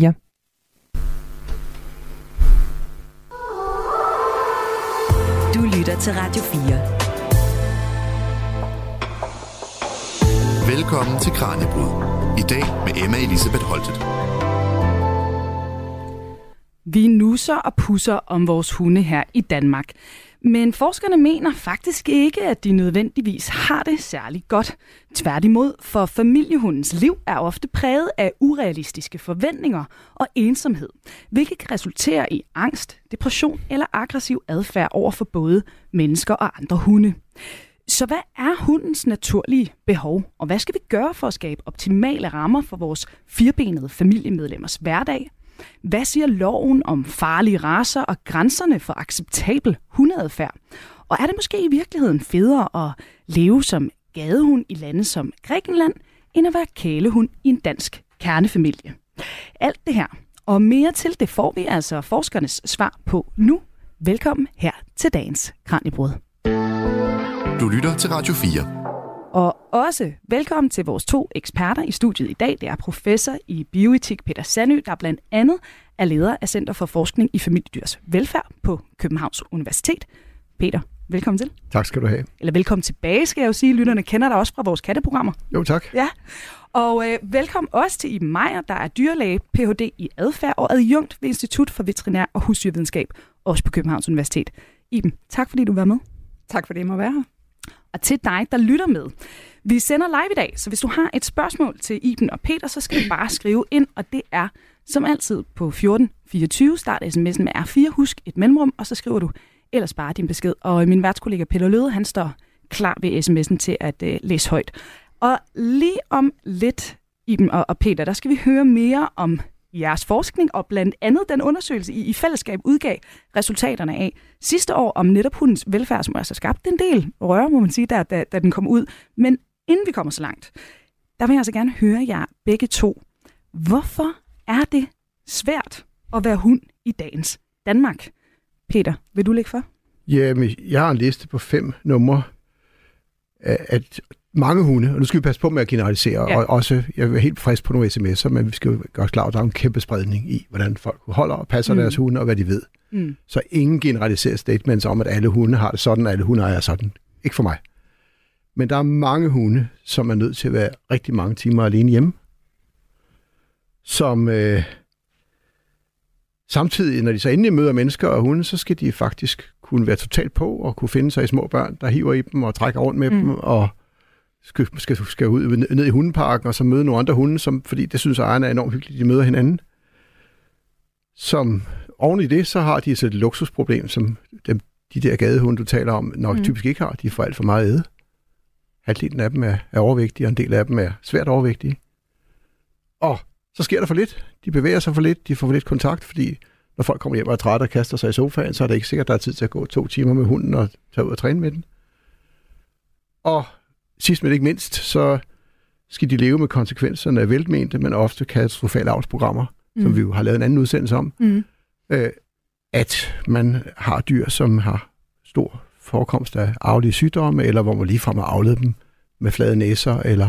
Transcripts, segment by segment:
Ja. Du lytter til Radio 4. Velkommen til Kranjebrud. I dag med Emma Elisabeth Holtet. Vi nusser og pusser om vores hunde her i Danmark. Men forskerne mener faktisk ikke, at de nødvendigvis har det særlig godt. Tværtimod, for familiehundens liv er ofte præget af urealistiske forventninger og ensomhed, hvilket kan resultere i angst, depression eller aggressiv adfærd over for både mennesker og andre hunde. Så hvad er hundens naturlige behov, og hvad skal vi gøre for at skabe optimale rammer for vores firbenede familiemedlemmers hverdag? Hvad siger loven om farlige raser og grænserne for acceptabel hundeadfærd? Og er det måske i virkeligheden federe at leve som gadehund i lande som Grækenland, end at være kælehund i en dansk kernefamilie? Alt det her og mere til det får vi altså forskernes svar på nu. Velkommen her til dagens Kranjebrud. Du lytter til Radio 4. Og også velkommen til vores to eksperter i studiet i dag. Det er professor i bioetik Peter Sandø, der blandt andet er leder af Center for Forskning i Familiedyrs Velfærd på Københavns Universitet. Peter, velkommen til. Tak skal du have. Eller velkommen tilbage, skal jeg jo sige. Lytterne kender dig også fra vores katteprogrammer. Jo, tak. Ja. Og øh, velkommen også til Iben Meier, der er dyrlæge, Ph.D. i adfærd og adjunkt ved Institut for Veterinær og Husdyrvidenskab, også på Københavns Universitet. Iben, tak fordi du var med. Tak for det, jeg må være her og til dig, der lytter med. Vi sender live i dag, så hvis du har et spørgsmål til Iben og Peter, så skal du bare skrive ind, og det er som altid på 1424. Start sms'en med R4, husk et mellemrum, og så skriver du ellers bare din besked. Og min værtskollega Peter Løde, han står klar ved sms'en til at uh, læse højt. Og lige om lidt, Iben og, og Peter, der skal vi høre mere om jeres forskning, og blandt andet den undersøgelse, I i fællesskab udgav resultaterne af sidste år om netop hundens velfærd, som altså skabte en del røre, må man sige, der, da, da den kom ud. Men inden vi kommer så langt, der vil jeg altså gerne høre jer begge to. Hvorfor er det svært at være hund i dagens Danmark? Peter, vil du lægge for? Jamen, jeg har en liste på fem numre, at mange hunde, og nu skal vi passe på med at generalisere, ja. og også, jeg er helt frisk på nogle sms'er, men vi skal jo gøre klar, at der er en kæmpe spredning i, hvordan folk holder og passer mm. deres hunde, og hvad de ved. Mm. Så ingen generaliserer statements om, at alle hunde har det sådan, og alle hunde er sådan. Ikke for mig. Men der er mange hunde, som er nødt til at være rigtig mange timer alene hjemme, som øh, samtidig, når de så endelig møder mennesker og hunde, så skal de faktisk kunne være totalt på og kunne finde sig i små børn, der hiver i dem og trækker rundt med mm. dem, og skal, skal, skal ud ned i hundeparken og så møde nogle andre hunde, som, fordi det synes ejerne er enormt hyggeligt, de møder hinanden. Som oven i det, så har de så et luksusproblem, som dem, de der gadehunde, du taler om, nok mm. typisk ikke har. De får alt for meget æde. Halvdelen af dem er, er overvægtige, og en del af dem er svært overvægtige. Og så sker der for lidt. De bevæger sig for lidt, de får for lidt kontakt, fordi når folk kommer hjem og er trætte og kaster sig i sofaen, så er det ikke sikkert, at der er tid til at gå to timer med hunden og tage ud og træne med den. Og sidst men ikke mindst, så skal de leve med konsekvenserne af velmente, men ofte katastrofale avlsprogrammer, mm. som vi jo har lavet en anden udsendelse om, mm. øh, at man har dyr, som har stor forekomst af arvelige sygdomme, eller hvor man ligefrem har afledt dem med flade næser, eller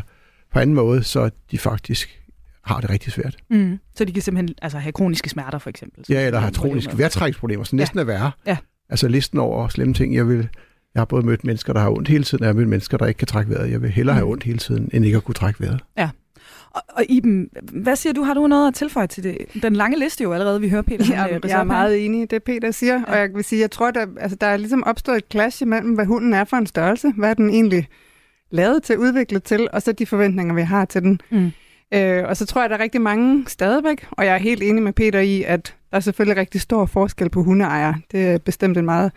på anden måde, så de faktisk har det rigtig svært. Mm. Så de kan simpelthen altså, have kroniske smerter, for eksempel? Ja, eller har kroniske vejrtrækningsproblemer, som næsten ja. er værre. Ja. Altså listen over slemme ting, jeg vil jeg har både mødt mennesker, der har ondt hele tiden, og jeg har mødt mennesker, der ikke kan trække vejret. Jeg vil hellere have mm. ondt hele tiden, end ikke at kunne trække vejret. Ja. Og, og Iben, hvad siger du? Har du noget at tilføje til det? Den lange liste jo allerede, vi hører Peter. Ja, jeg, jeg er meget enig i det, Peter siger. Ja. Og jeg vil sige, jeg tror, der, altså, der er ligesom opstået et clash imellem, hvad hunden er for en størrelse. Hvad er den egentlig lavet til, udviklet til, og så de forventninger, vi har til den. Mm. Øh, og så tror jeg, der er rigtig mange stadigvæk, og jeg er helt enig med Peter i, at der er selvfølgelig rigtig stor forskel på hundeejere. Det er bestemt en meget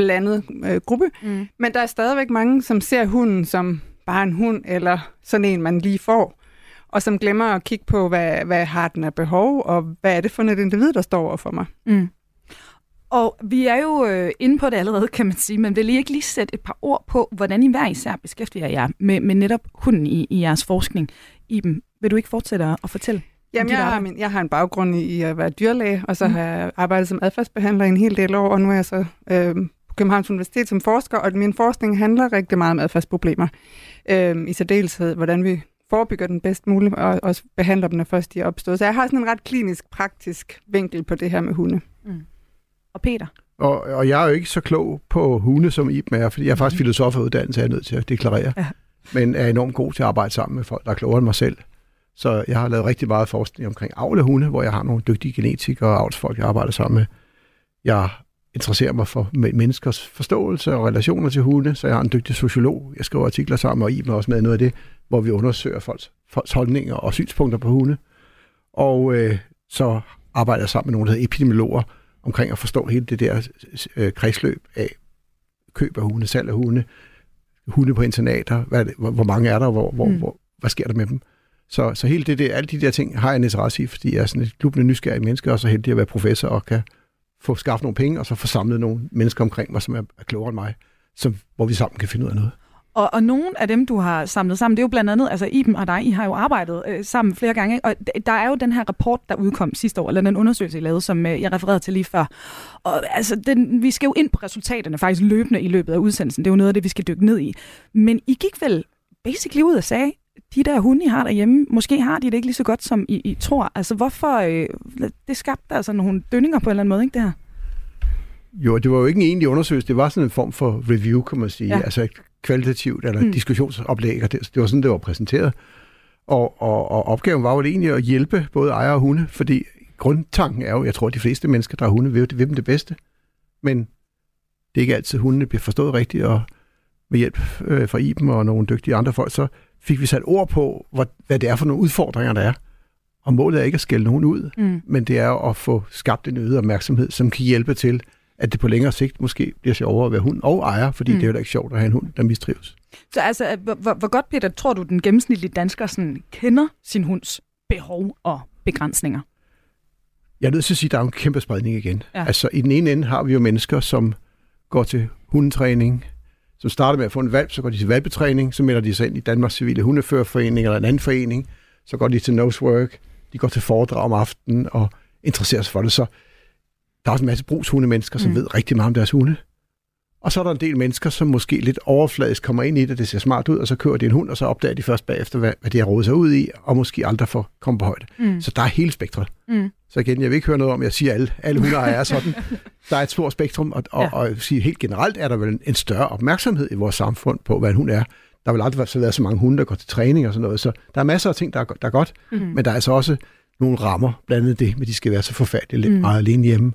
blandet øh, gruppe. Mm. Men der er stadigvæk mange, som ser hunden som bare en hund, eller sådan en, man lige får, og som glemmer at kigge på, hvad, hvad har den af behov, og hvad er det for et individ, der står over for mig. Mm. Og vi er jo øh, inde på det allerede, kan man sige, men vil I ikke lige sætte et par ord på, hvordan I hver især beskæftiger jer med, med netop hunden i, i jeres forskning? Iben, vil du ikke fortsætte at fortælle? Jamen, jeg har, min, jeg har en baggrund i, at være dyrlæge, og så mm. har jeg arbejdet som adfærdsbehandler en hel del år, og nu er jeg så øh, på Københavns Universitet som forsker, og min forskning handler rigtig meget om adfærdsproblemer. Øh, I særdeleshed, hvordan vi forebygger den bedst muligt, og også behandler dem, når først de er opstået. Så jeg har sådan en ret klinisk, praktisk vinkel på det her med hunde. Mm. Og Peter? Og, og jeg er jo ikke så klog på hunde, som Iben er, fordi jeg er faktisk filosof af uddannelse, er jeg nødt til at deklarere. Ja. Men er enormt god til at arbejde sammen med folk, der er klogere end mig selv. Så jeg har lavet rigtig meget forskning omkring avl af hunde, hvor jeg har nogle dygtige genetikere og avlsfolk, jeg arbejder sammen med. Jeg interesserer mig for menneskers forståelse og relationer til hunde, så jeg har en dygtig sociolog. Jeg skriver artikler sammen, og Iben er også med noget af det, hvor vi undersøger folks, folks holdninger og synspunkter på hunde. Og øh, så arbejder jeg sammen med nogle, der hedder epidemiologer, omkring at forstå hele det der øh, kredsløb af køb af hunde, salg af hunde, hunde på internater, hvad det, hvor, hvor mange er der, hvor, hvor, mm. hvor, hvad sker der med dem? Så, så hele det der, alle de der ting har jeg en interesse i, fordi jeg er sådan et klubende nysgerrig menneske, og så heldig at være professor og kan få skaffet nogle penge, og så få samlet nogle mennesker omkring mig, som er, er klogere end mig, som, hvor vi sammen kan finde ud af noget. Og, og nogle af dem, du har samlet sammen, det er jo blandt andet, altså Iben og dig, I har jo arbejdet øh, sammen flere gange, og der er jo den her rapport, der udkom sidste år, eller den undersøgelse, I lavede, som øh, jeg refererede til lige før. Og altså, den, vi skal jo ind på resultaterne faktisk løbende i løbet af udsendelsen. Det er jo noget af det, vi skal dykke ned i. Men I gik vel basically ud og sagde, de der hunde, I har derhjemme, måske har de det ikke lige så godt, som I, I tror. Altså, hvorfor... Øh, det skabte altså nogle dønninger på en eller anden måde, ikke det her? Jo, det var jo ikke en egentlig undersøgelse, det var sådan en form for review, kan man sige. Ja. Altså et kvalitativt eller mm. diskussionsoplæg, og det, det var sådan, det var præsenteret. Og, og, og opgaven var jo egentlig at hjælpe både ejere og hunde, fordi grundtanken er jo, jeg tror, at de fleste mennesker, der har hunde, vil, vil dem det bedste. Men det er ikke altid, hundene bliver forstået rigtigt, og med hjælp øh, fra Iben og nogle dygtige andre folk, så fik vi sat ord på, hvad, hvad det er for nogle udfordringer, der er. Og målet er ikke at skælde nogen ud, mm. men det er at få skabt en øget opmærksomhed, som kan hjælpe til, at det på længere sigt måske bliver sjovere at være hund og ejer, fordi mm. det er jo da ikke sjovt at have en hund, der mistrives. Så altså, hvor, hvor godt, Peter, tror du, den gennemsnitlige dansker sådan, kender sin hunds behov og begrænsninger? Jeg er nødt til at sige, at der er en kæmpe spredning igen. Ja. Altså, i den ene ende har vi jo mennesker, som går til hundetræning, som starter med at få en valp, så går de til valpetræning, så melder de sig ind i Danmarks Civile Hundeførerforening eller en anden forening, så går de til nosework, de går til foredrag om aftenen og interesserer sig for det. Så der er også en masse brugshundemennesker, som mm. ved rigtig meget om deres hunde. Og så er der en del mennesker, som måske lidt overfladisk kommer ind i det, det ser smart ud, og så kører de en hund, og så opdager de først bagefter, hvad, hvad de har rådet sig ud i, og måske aldrig får komme på højde. Mm. Så der er hele spektret. Mm. Så igen, jeg vil ikke høre noget om, jeg siger, at alle, alle hunde er sådan. Der er et stort spektrum, og, og, ja. og, og sige, helt generelt er der vel en, en større opmærksomhed i vores samfund på, hvad en hund er. Der vil aldrig være så mange hunde, der går til træning og sådan noget, så der er masser af ting, der er, der er godt, mm. men der er altså også nogle rammer, blandt andet det, med de skal være så forfærdeligt mm. meget alene hjemme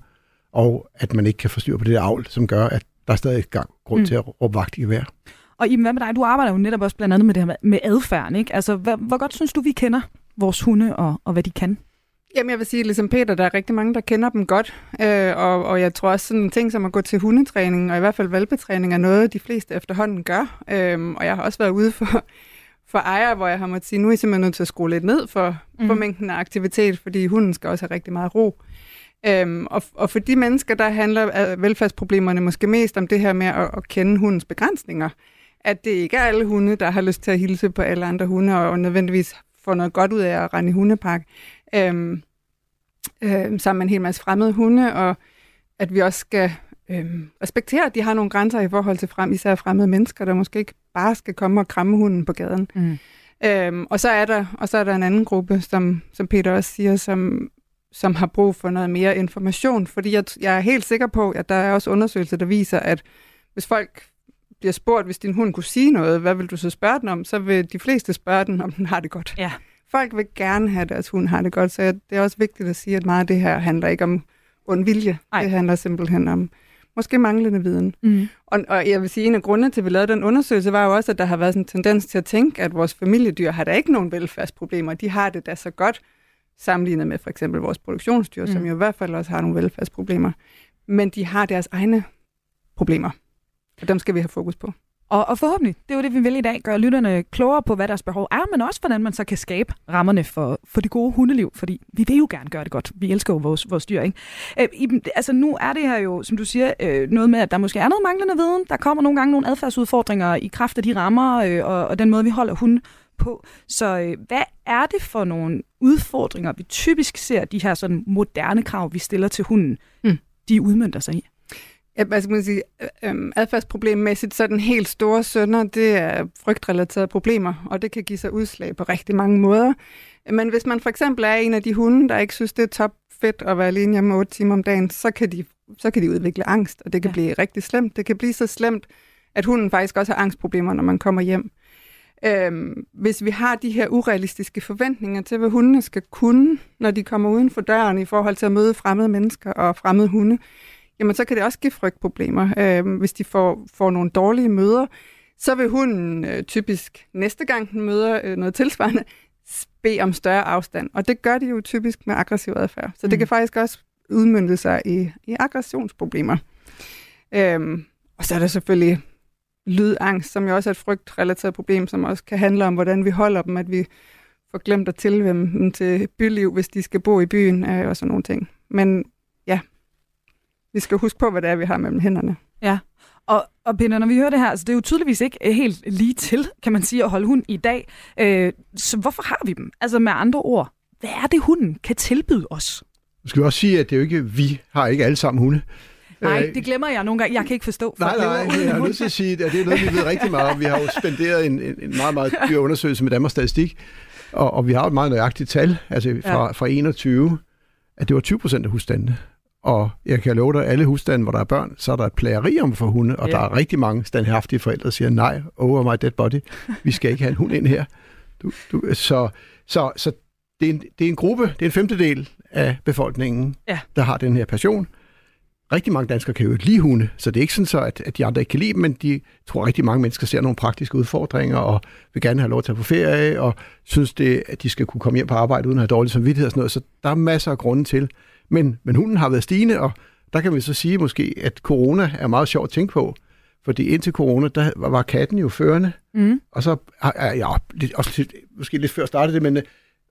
og at man ikke kan forstyrre på det der avl, som gør, at der er stadig gang grund mm. til at råbe vagt i gevær. Og Iben, hvad med dig? Du arbejder jo netop også blandt andet med det her med adfærden, ikke? Altså, hvor, hvor godt synes du, vi kender vores hunde og, og hvad de kan? Jamen, jeg vil sige, ligesom Peter, der er rigtig mange, der kender dem godt. Øh, og, og jeg tror også, sådan en ting som at gå til hundetræning, og i hvert fald valpetræning, er noget, de fleste efterhånden gør. Øh, og jeg har også været ude for, for ejere, hvor jeg har måttet sige, nu er I simpelthen nødt til at skrue lidt ned for, mm. for mængden af aktivitet, fordi hunden skal også have rigtig meget ro. Øhm, og, og for de mennesker, der handler velfærdsproblemerne måske mest om det her med at, at kende hundens begrænsninger. At det ikke er alle hunde, der har lyst til at hilse på alle andre hunde, og, og nødvendigvis får noget godt ud af at rende i hundepark. Øhm, øhm, sammen med en hel masse fremmede hunde, og at vi også skal øhm, respektere, at de har nogle grænser i forhold til frem, især fremmede mennesker, der måske ikke bare skal komme og kramme hunden på gaden. Mm. Øhm, og så er der og så er der en anden gruppe, som, som Peter også siger, som som har brug for noget mere information. Fordi jeg, jeg er helt sikker på, at der er også undersøgelser, der viser, at hvis folk bliver spurgt, hvis din hund kunne sige noget, hvad vil du så spørge den om? Så vil de fleste spørge den, om den har det godt. Ja. Folk vil gerne have, at deres hund har det godt, så det er også vigtigt at sige, at meget af det her handler ikke om ond vilje. Ej. Det handler simpelthen om måske manglende viden. Mm. Og, og jeg vil sige, at en af grundene til, at vi lavede den undersøgelse, var jo også, at der har været sådan en tendens til at tænke, at vores familiedyr har da ikke nogen velfærdsproblemer. De har det da så godt sammenlignet med for eksempel vores produktionsdyr, mm. som jo i hvert fald også har nogle velfærdsproblemer. Men de har deres egne problemer, og dem skal vi have fokus på. Og, og forhåbentlig, det er jo det, vi vil i dag, gøre lytterne klogere på, hvad deres behov er, men også hvordan man så kan skabe rammerne for, for det gode hundeliv, fordi vi vil jo gerne gøre det godt. Vi elsker jo vores, vores dyr, ikke? Øh, i, altså nu er det her jo, som du siger, øh, noget med, at der måske er noget manglende viden. Der kommer nogle gange nogle adfærdsudfordringer i kraft af de rammer øh, og, og den måde, vi holder hunden på. Så øh, hvad er det for nogle udfordringer, vi typisk ser, de her sådan moderne krav, vi stiller til hunden, mm. de udmyndter sig i? Ja, hvad skal man sige, øh, adfærdsproblemmæssigt, så den helt store sønder, det er frygtrelaterede problemer, og det kan give sig udslag på rigtig mange måder. Men hvis man for eksempel er en af de hunde, der ikke synes, det er top fedt at være alene hjemme 8 timer om dagen, så kan de, så kan de udvikle angst, og det kan ja. blive rigtig slemt. Det kan blive så slemt, at hunden faktisk også har angstproblemer, når man kommer hjem. Øhm, hvis vi har de her urealistiske forventninger til, hvad hundene skal kunne, når de kommer uden for døren i forhold til at møde fremmede mennesker og fremmede hunde, jamen så kan det også give frygtproblemer. Øhm, hvis de får, får nogle dårlige møder, så vil hunden øh, typisk næste gang den møder øh, noget tilsvarende, bede om større afstand. Og det gør de jo typisk med aggressiv adfærd. Så mm. det kan faktisk også udmynde sig i, i aggressionsproblemer. Øhm, og så er der selvfølgelig lydangst, som jo også er et frygtrelateret problem, som også kan handle om, hvordan vi holder dem, at vi får glemt at tilvende dem til byliv, hvis de skal bo i byen øh, og sådan nogle ting. Men ja, vi skal huske på, hvad det er, vi har mellem hænderne. Ja, og, og Peter, når vi hører det her, så det er jo tydeligvis ikke øh, helt lige til, kan man sige, at holde hund i dag. Øh, så hvorfor har vi dem? Altså med andre ord, hvad er det, hunden kan tilbyde os? Nu skal vi også sige, at det er jo ikke, vi har ikke alle sammen hunde. Nej, øh, det glemmer jeg nogle gange. Jeg kan ikke forstå. Nej, nej, nej. Jeg har nødt til at sige, at det er noget, vi ved rigtig meget om. Vi har jo spenderet en, en, en meget, meget dyr undersøgelse med Danmarks Statistik, og, og vi har et meget nøjagtigt tal, altså fra, ja. fra 21, at det var 20 procent af husstandene. Og jeg kan love dig, at alle husstande, hvor der er børn, så er der et plageri om for hunde, og ja. der er rigtig mange standhaftige forældre, der siger, nej, over my dead body, vi skal ikke have en hund ind her. Du, du, så så, så det, er en, det er en gruppe, det er en femtedel af befolkningen, ja. der har den her passion. Rigtig mange danskere kan jo ikke lide hunde, så det er ikke sådan så, at, at de andre ikke kan lide dem, men de tror rigtig mange mennesker ser nogle praktiske udfordringer, og vil gerne have lov til at på ferie, og synes, det, at de skal kunne komme hjem på arbejde uden at have dårlig samvittighed og sådan noget. Så der er masser af grunde til, men, men hunden har været stigende, og der kan vi så sige måske, at corona er meget sjovt at tænke på. Fordi indtil corona, der var katten jo førende. Mm. Og så, ja, lidt, også lidt, måske lidt før startede det, men øh,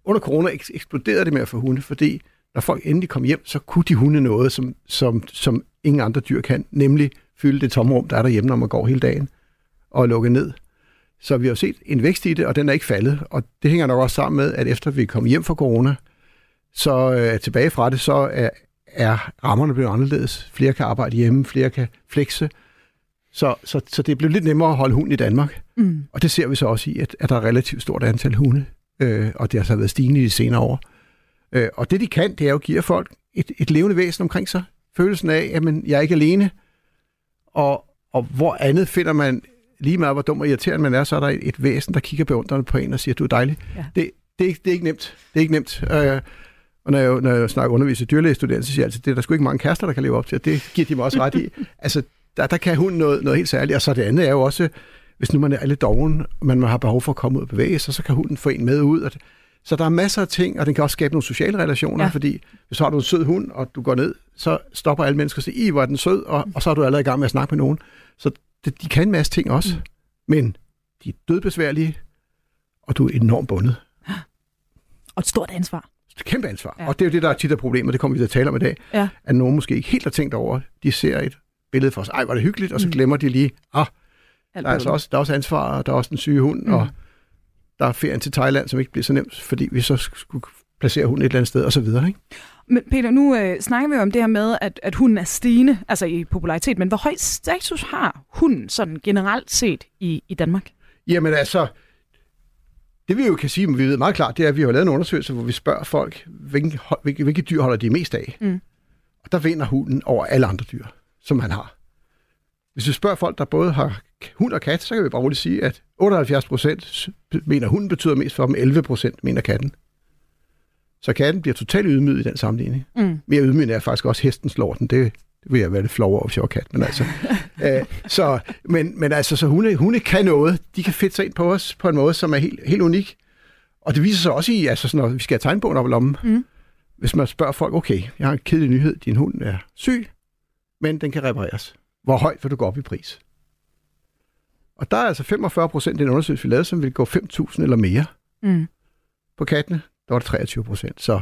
under corona eksploderede det med at få hunde, fordi når folk endelig kom hjem, så kunne de hunde noget, som, som, som ingen andre dyr kan, nemlig fylde det tomrum, der er derhjemme, når man går hele dagen, og lukke ned. Så vi har set en vækst i det, og den er ikke faldet. Og det hænger nok også sammen med, at efter vi kom hjem fra corona, så øh, tilbage fra det, så er, er rammerne blevet anderledes. Flere kan arbejde hjemme, flere kan flexe. Så, så, så det er blevet lidt nemmere at holde hund i Danmark. Mm. Og det ser vi så også i, at, at der er relativt stort antal hunde, øh, og det har så været stigende i de senere år. Øh, og det de kan, det er jo at give folk et, et levende væsen omkring sig. Følelsen af, at jeg er ikke alene. Og, og hvor andet finder man, lige meget hvor dum og irriterende man er, så er der et, et væsen, der kigger beundrende på en og siger, du er dejlig. Ja. Det, det, er, det er ikke nemt. Det er ikke nemt. Øh, og når jeg, når jeg snakker underviser dyrlægestuderende, så siger jeg altid, det er der sgu ikke mange kærester, der kan leve op til, og det giver de mig også ret i. altså, der, der kan hun noget, noget helt særligt, og så det andet er jo også, hvis nu man er lidt doven, og man har behov for at komme ud og bevæge sig, så kan hunden få en med ud. Og det, så der er masser af ting, og den kan også skabe nogle sociale relationer, ja. fordi hvis du har du en sød hund, og du går ned, så stopper alle mennesker og siger, i hvor er den sød, og, og så er du allerede i gang med at snakke med nogen. Så det, de kan en masse ting også, mm. men de er dødbesværlige, og du er enormt bundet. Og et stort ansvar. Et kæmpe ansvar. Ja. Og det er jo det, der er tit af problemet, det kommer vi til at tale om i dag, ja. at nogen måske ikke helt har tænkt over, de ser et billede for os, ej, var det hyggeligt, og så mm. glemmer de lige, ah, der er, altså også, der er også ansvar, og der er også en syge hund, mm. og der er ferien til Thailand, som ikke bliver så nemt, fordi vi så skulle placere hunden et eller andet sted, og så videre, ikke? Men Peter, nu øh, snakker vi jo om det her med, at, at hunden er stigende, altså i popularitet, men hvor høj status har hunden sådan generelt set i, i Danmark? Jamen altså, det vi jo kan sige, men vi ved meget klart, det er, at vi har lavet en undersøgelse, hvor vi spørger folk, hvilke, hvilke, hvilke dyr holder de mest af? Mm. Og der vinder hunden over alle andre dyr, som han har. Hvis vi spørger folk, der både har hund og kat, så kan vi bare roligt sige, at 78 procent mener, hunden betyder mest for dem, 11 procent mener katten. Så katten bliver totalt ydmyget i den sammenligning. Mm. Mere ydmygende er faktisk også hestens lorten. Det, det vil jeg være lidt flov over, hvis jeg var kat. Men altså, øh, så, men, men altså, så hunde, hunde kan noget. De kan fedte sig ind på os på en måde, som er helt, helt unik. Og det viser sig også i, altså sådan, når vi skal have tegnbogen op i lommen. Mm. Hvis man spørger folk, okay, jeg har en kedelig nyhed, din hund er syg, men den kan repareres. Hvor højt vil du gå op i pris? Og der er altså 45 procent i den undersøgelse, vi lavede, som vil gå 5.000 eller mere. Mm. På kattene, der var det 23 procent. Så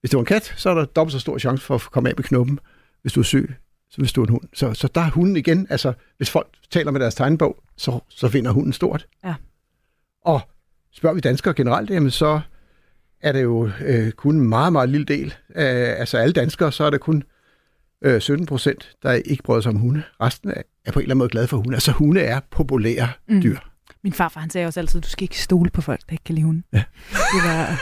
hvis det var en kat, så er der dobbelt så stor chance for at komme af med knuppen, hvis du er syg, så hvis du er en hund. Så, så der er hunden igen, altså hvis folk taler med deres tegnbog, så, så vinder hunden stort. Ja. Og spørger vi danskere generelt, jamen så er det jo øh, kun en meget, meget lille del. af, altså alle danskere, så er det kun øh, 17 procent, der ikke bryder sig om hunde. Resten er, er på en eller anden måde glade for hunde. Altså hunde er populære Mm. dyr. Min farfar han sagde også altid, du skal ikke stole på folk, der ikke kan lide hunde. Ja. Det var...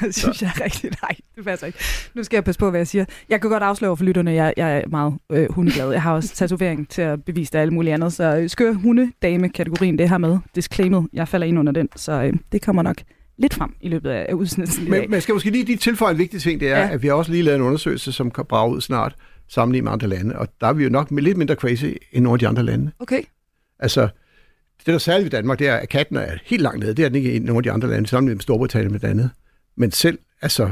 det synes jeg er rigtigt. Nej, det passer ikke. Nu skal jeg passe på, hvad jeg siger. Jeg kan godt afsløre for lytterne, jeg, jeg er meget øh, hundeglad. Jeg har også tatovering til at bevise det og alt muligt andet. Så øh, skør hundedame-kategorien, det her med. Disclaimet. Jeg falder ind under den, så øh, det kommer nok lidt frem i løbet af udsendelsen. Men man skal måske lige, lige tilføje en vigtig ting, det er, Ja. at vi har også lige lavet en undersøgelse, som kan brage ud snart, sammenlignet med andre lande. Og der er vi jo nok lidt mindre crazy end nogle af de andre lande. Okay. Altså, det der er særligt ved Danmark, det er, at katten er helt langt nede. Det er den ikke i nogle af de andre lande, sammenlignet med Storbritannien med det andet. Men selv, altså,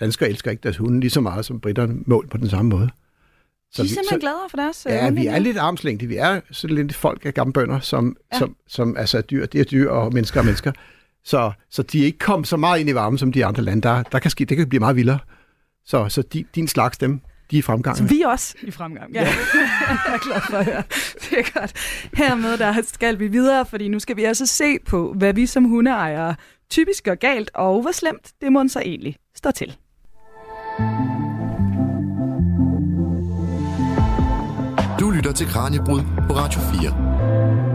danskere elsker ikke deres hunde lige så meget, som britterne mål på den samme måde. Så de er simpelthen gladere for deres øh, Ja, hunde, vi er lidt armslængde. Vi er sådan lidt folk af gamle bønder, som, ja. som, som altså er dyr. Det er dyr, og mennesker er mennesker. Så, så de er ikke kommet så meget ind i varmen som de andre lande. Der, der kan ske, det kan blive meget vildere. Så, så de, din slags dem, de er i fremgang. Så vi er også i fremgang. Ja. jeg er glad for at høre. Det er godt. Hermed der skal vi videre, fordi nu skal vi altså se på, hvad vi som hundeejere typisk gør galt, og hvor slemt det må så egentlig stå til. Du lytter til Kranjebrud på Radio 4.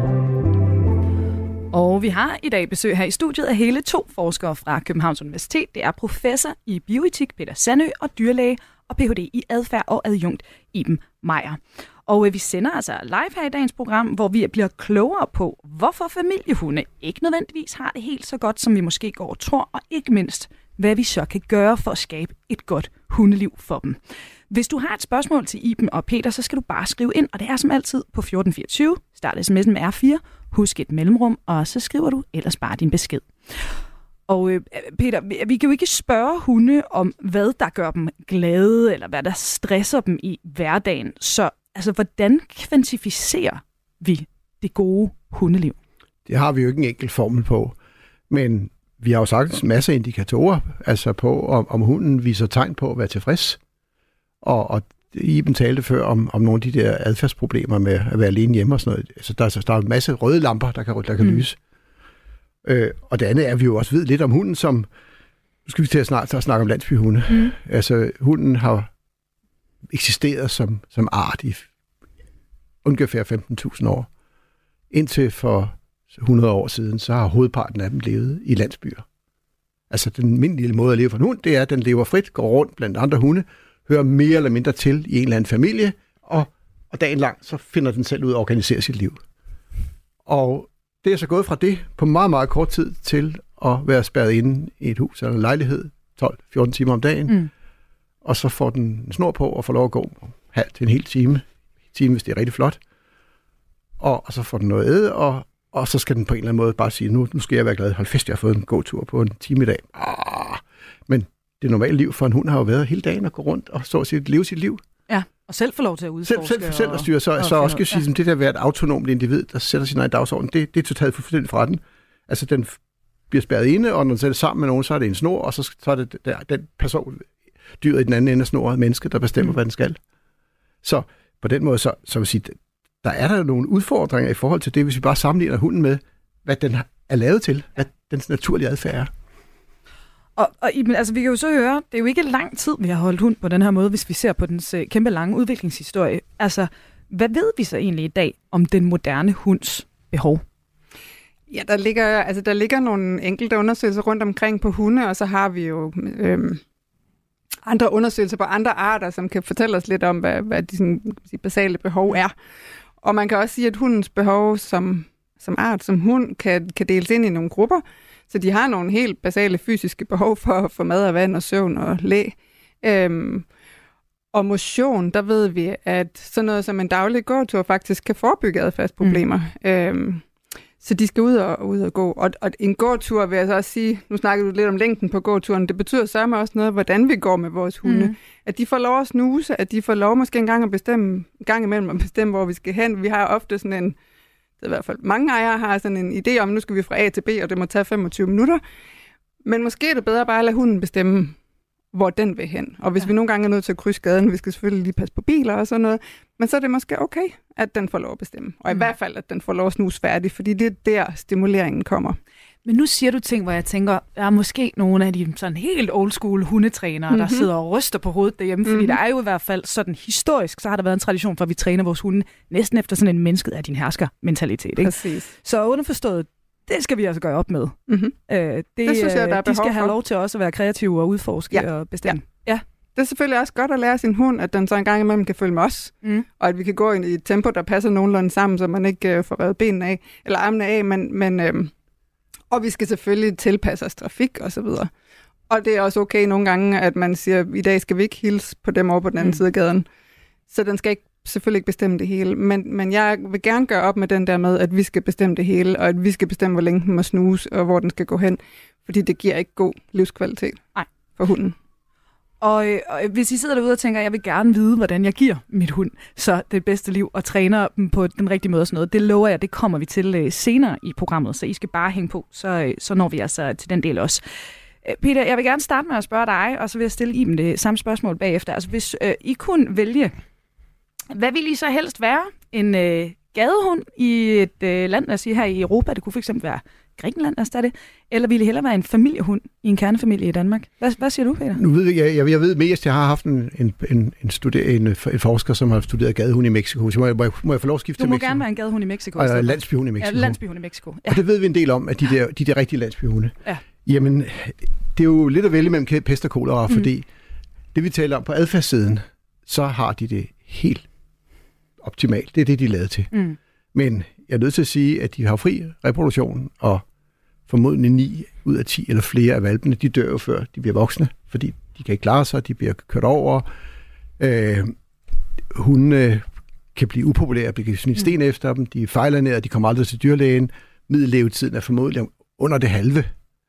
Og vi har i dag besøg her i studiet af hele to forskere fra Københavns Universitet. Det er professor i bioetik Peter Sandø og dyrlæge og Ph.D. i adfærd og adjunkt Iben Meier. Og øh, vi sender altså live her i dagens program, hvor vi bliver klogere på, hvorfor familiehunde ikke nødvendigvis har det helt så godt, som vi måske går og tror, og ikke mindst, hvad vi så kan gøre for at skabe et godt hundeliv for dem. Hvis du har et spørgsmål til Iben og Peter, så skal du bare skrive ind, og det er som altid på 1424. Start sms'en med R4, husk et mellemrum, og så skriver du ellers bare din besked. Og øh, Peter, vi- vi kan jo ikke spørge hunde om, hvad der gør dem glade, eller hvad der stresser dem i hverdagen. Så altså, hvordan kvantificerer vi det gode hundeliv? Det har vi jo ikke en enkelt formel på. Men vi har jo sagt en masse indikatorer, altså på, om, om hunden viser tegn på at være tilfreds. Og, og Iben talte før om, om nogle af de der adfærdsproblemer med at være alene hjemme og sådan noget. Altså, der, er- der er en masse røde lamper, der kan, der kan Mm. lyse. Øh, og det andet er, at vi jo også ved lidt om hunden, som... Nu skal vi til at, snart, at snakke om landsbyhunde. Mm. Altså, hunden har eksisteret som, som art i ungefær 15.000 år. Indtil for 100 år siden, så har hovedparten af dem levet i landsbyer. Altså den almindelige måde at leve for en hund, det er, at den lever frit, går rundt blandt andre hunde, hører mere eller mindre til i en eller anden familie, og, og dagen lang, så finder den selv ud af at organisere sit liv. Og det er så gået fra det på meget, meget kort tid til at være spærret inde i et hus eller en lejlighed 12-14 timer om dagen, Mm. og så får den en snor på og får lov at gå halv til en hel time, en time, hvis det er rigtig flot, og, og så får den noget æde, og, og så skal den på en eller anden måde bare sige, nu, nu skal jeg være glad, hold fest, jeg har fået en god tur på en time i dag. Ah, men det normale liv for en hund har jo været hele dagen at gå rundt og så sit, leve sit liv. Ja, og selv få lov til at Selv, udforske. selv, selv at styre, så, og så også skal sige, ja. det der at være et autonomt individ, der sætter sin egen dagsorden, det, det er totalt fuldstændig fra den. Altså den bliver spærret inde, og når den sætter sammen med nogen, så er det en snor, og så, så er det der, den person, dyret i den anden ende af snoret, menneske, der bestemmer, Mm. hvad den skal. Så på den måde, så, så vil sige, der er der nogle udfordringer i forhold til det, hvis vi bare sammenligner hunden med, hvad den er lavet til, hvad dens naturlige adfærd er. Og, og altså, vi kan jo så høre, det er jo ikke lang tid, vi har holdt hund på den her måde, hvis vi ser på dens øh, kæmpe lange udviklingshistorie. Altså, hvad ved vi så egentlig i dag om den moderne hunds behov? Ja, der ligger, altså, der ligger nogle enkelte undersøgelser rundt omkring på hunde, og så har vi jo øhm, andre undersøgelser på andre arter, som kan fortælle os lidt om, hvad, hvad de sådan, kan man sige, basale behov er. Og man kan også sige, at hundens behov som, som art, som hund, kan, kan deles ind i nogle grupper. Så de har nogle helt basale fysiske behov for, for mad og vand og søvn og læ. Øhm, og motion, der ved vi, at sådan noget som en daglig gåtur faktisk kan forebygge adfærdsproblemer. Mm. Øhm, så de skal ud og, ud og gå. Og, og en gåtur vil jeg så også sige, nu snakker du lidt om længden på gåturen, det betyder sørme også noget, hvordan vi går med vores hunde. Mm. At de får lov at snuse, at de får lov måske engang at bestemme, en gang imellem at bestemme, hvor vi skal hen. Vi har ofte sådan en, i hvert fald mange ejere har sådan en idé om, nu skal vi fra A til B, og det må tage 25 minutter. Men måske er det bedre bare at lade hunden bestemme, hvor den vil hen. Og hvis Ja. vi nogle gange er nødt til at krydse gaden, vi skal selvfølgelig lige passe på biler og sådan noget, men så er det måske okay, at den får lov at bestemme. Og i Mm. hvert fald, at den får lov at snuse færdig, fordi det er der, stimuleringen kommer. Men nu siger du ting, hvor jeg tænker, der er måske nogle af de sådan helt old school hundetrænere, mm-hmm. der sidder og ryster på hovedet derhjemme, fordi mm-hmm. der er jo i hvert fald sådan historisk, så har der været en tradition for, at vi træner vores hunde næsten efter sådan en mennesket af din hersker mentalitet. Ikke? Præcis. Så underforstået, det skal vi altså gøre op med. Mm-hmm. Øh, det, Det synes jeg, der er øh, De skal have for. lov til også at være kreative og udforske Ja. og bestemme. Ja. Det er selvfølgelig også godt at lære sin hund, at den så en gang imellem kan følge med os, Mm. og at vi kan gå ind i et tempo, der passer nogenlunde sammen, så man ikke øh, får revet benene af, eller armene af, men, men øh, og vi skal selvfølgelig tilpasse os trafik og så videre. Og det er også okay nogle gange, at man siger, i dag skal vi ikke hilse på dem over på den anden Mm. mm. side af gaden. Så den skal ikke, selvfølgelig ikke bestemme det hele. Men, men jeg vil gerne gøre op med den der med, at vi skal bestemme det hele, og at vi skal bestemme, hvor længe den må snuse, og hvor den skal gå hen. Fordi det giver ikke god livskvalitet Nej. for hunden. Og, og hvis I sidder derude og tænker, at jeg vil gerne vide, hvordan jeg giver mit hund så det bedste liv, og træner dem på den rigtige måde og sådan noget, det lover jeg, det kommer vi til øh, senere i programmet, så I skal bare hænge på, så, øh, så når vi altså til den del også. Øh, Peter, jeg vil gerne starte med at spørge dig, og så vil jeg stille Iben det samme spørgsmål bagefter. Altså hvis øh, I kunne vælge, hvad vil I så helst være? En øh, gadehund i et øh, land, lad os sige her i Europa, det kunne fx være Grækenland, tage det, eller ville I hellere være en familiehund i en kernefamilie i Danmark? Hvad, hvad siger du, Peter? Nu ved jeg, jeg, jeg, jeg ved mest, jeg har haft en, en, en, studer, en, en forsker, som har studeret gadehund i Mexico. Så må jeg, må jeg, må jeg få lov at skifte Du til må Mexico? gerne være en gadehund i Mexico. stedet for. landsbyhund i Mexico. Ja, landsbyhund i Mexico. Ja. Og det ved vi en del om, at de der, de der rigtige landsbyhunde. Ja. Jamen, det er jo lidt at vælge mellem pest og kolera, mm. fordi det vi taler om på adfærdssiden, så har de det helt optimalt. Det er det, de er lavet til. Mm. Men jeg er nødt til at sige, at de har fri reproduktion, og formodentlig 9 ud af 10 eller flere af valpene, de dør jo før de bliver voksne, fordi de kan ikke klare sig, de bliver kørt over. Øh, hundene kan blive upopulære, blive smidt sten efter dem, de fejler ned, de kommer aldrig til dyrlægen. Middellevetiden er formodentlig under det halve.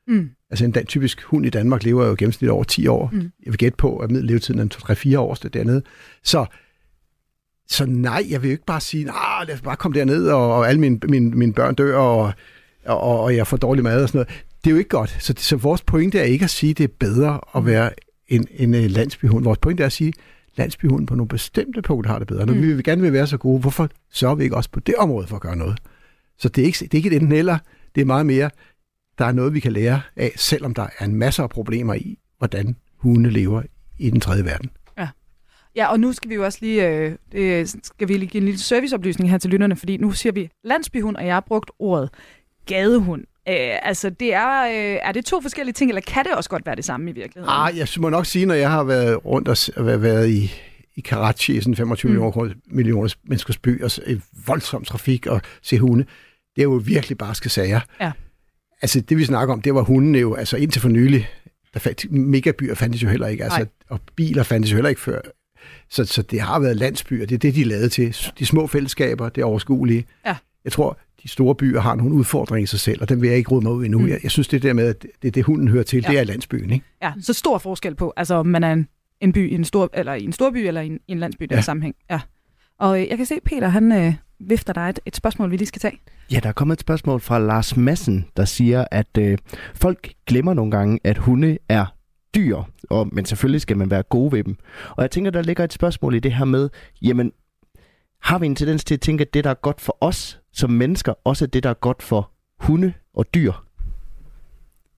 Mm. Altså en typisk hund i Danmark lever jo gennemsnit over 10 år. Mm. Jeg vil gætte på, at middellevetiden er 3-4 år dernede. Så, så nej, jeg vil jo ikke bare sige, nej, lad os bare komme derned, og, og alle mine, mine, mine børn dør, og, og, og jeg får dårlig mad og sådan noget. Det er jo ikke godt. Så, så vores pointe er ikke at sige, at det er bedre at være en, en øh, landsbyhund. Vores pointe er at sige, at landsbyhunden på nogle bestemte punkter har det bedre. Når Mm. vi gerne vil være så gode, hvorfor sørger vi ikke også på det område for at gøre noget? Så det er ikke, det er ikke et enten eller, det er meget mere, der er noget, vi kan lære af, selvom der er en masse af problemer i, hvordan hunde lever i den tredje verden. Ja, og nu skal vi jo også lige, øh, det skal vi lige give en lille serviceoplysning her til lytterne, fordi nu siger vi landsbyhund, og jeg har brugt ordet gadehund. Øh, altså, det er, øh, er det to forskellige ting, eller kan det også godt være det samme i virkeligheden? Ah, jeg må nok sige, når jeg har været rundt og været- været i, i Karachi, i sådan 25 Mm. millioner, millioner menneskers by, og voldsom trafik og se hunde, det er jo virkelig barske sager. Ja. Altså, det vi snakker om, det var hundene jo, altså indtil for nylig, der fandt, megabyer fandtes jo heller ikke, altså, Nej. og biler fandtes jo heller ikke før. Så, så det har været landsbyer, det er det, de lavet til. De små fællesskaber, det er overskuelige. Ja. Jeg tror, de store byer har nogle udfordringer i sig selv, og dem vil jeg ikke råde mig ud endnu. Mm. Jeg, jeg synes, det der med, at det det, hunden hører til, Ja. det er landsbyen, ikke? Ja, så stor forskel på, altså om man er en, en by i en stor, eller i en stor by, eller i en, i en landsby, der ja. Ja. sammenhæng. Ja. Og øh, jeg kan se, Peter, han øh, vifter dig et, et spørgsmål, vi lige skal tage. Ja, der er kommet et spørgsmål fra Lars Madsen, der siger, at øh, folk glemmer nogle gange, at hunde er dyr, og, men selvfølgelig skal man være god ved dem. Og jeg tænker, der ligger et spørgsmål i det her med, jamen, har vi en tendens til at tænke, at det, der er godt for os som mennesker, også er det, der er godt for hunde og dyr?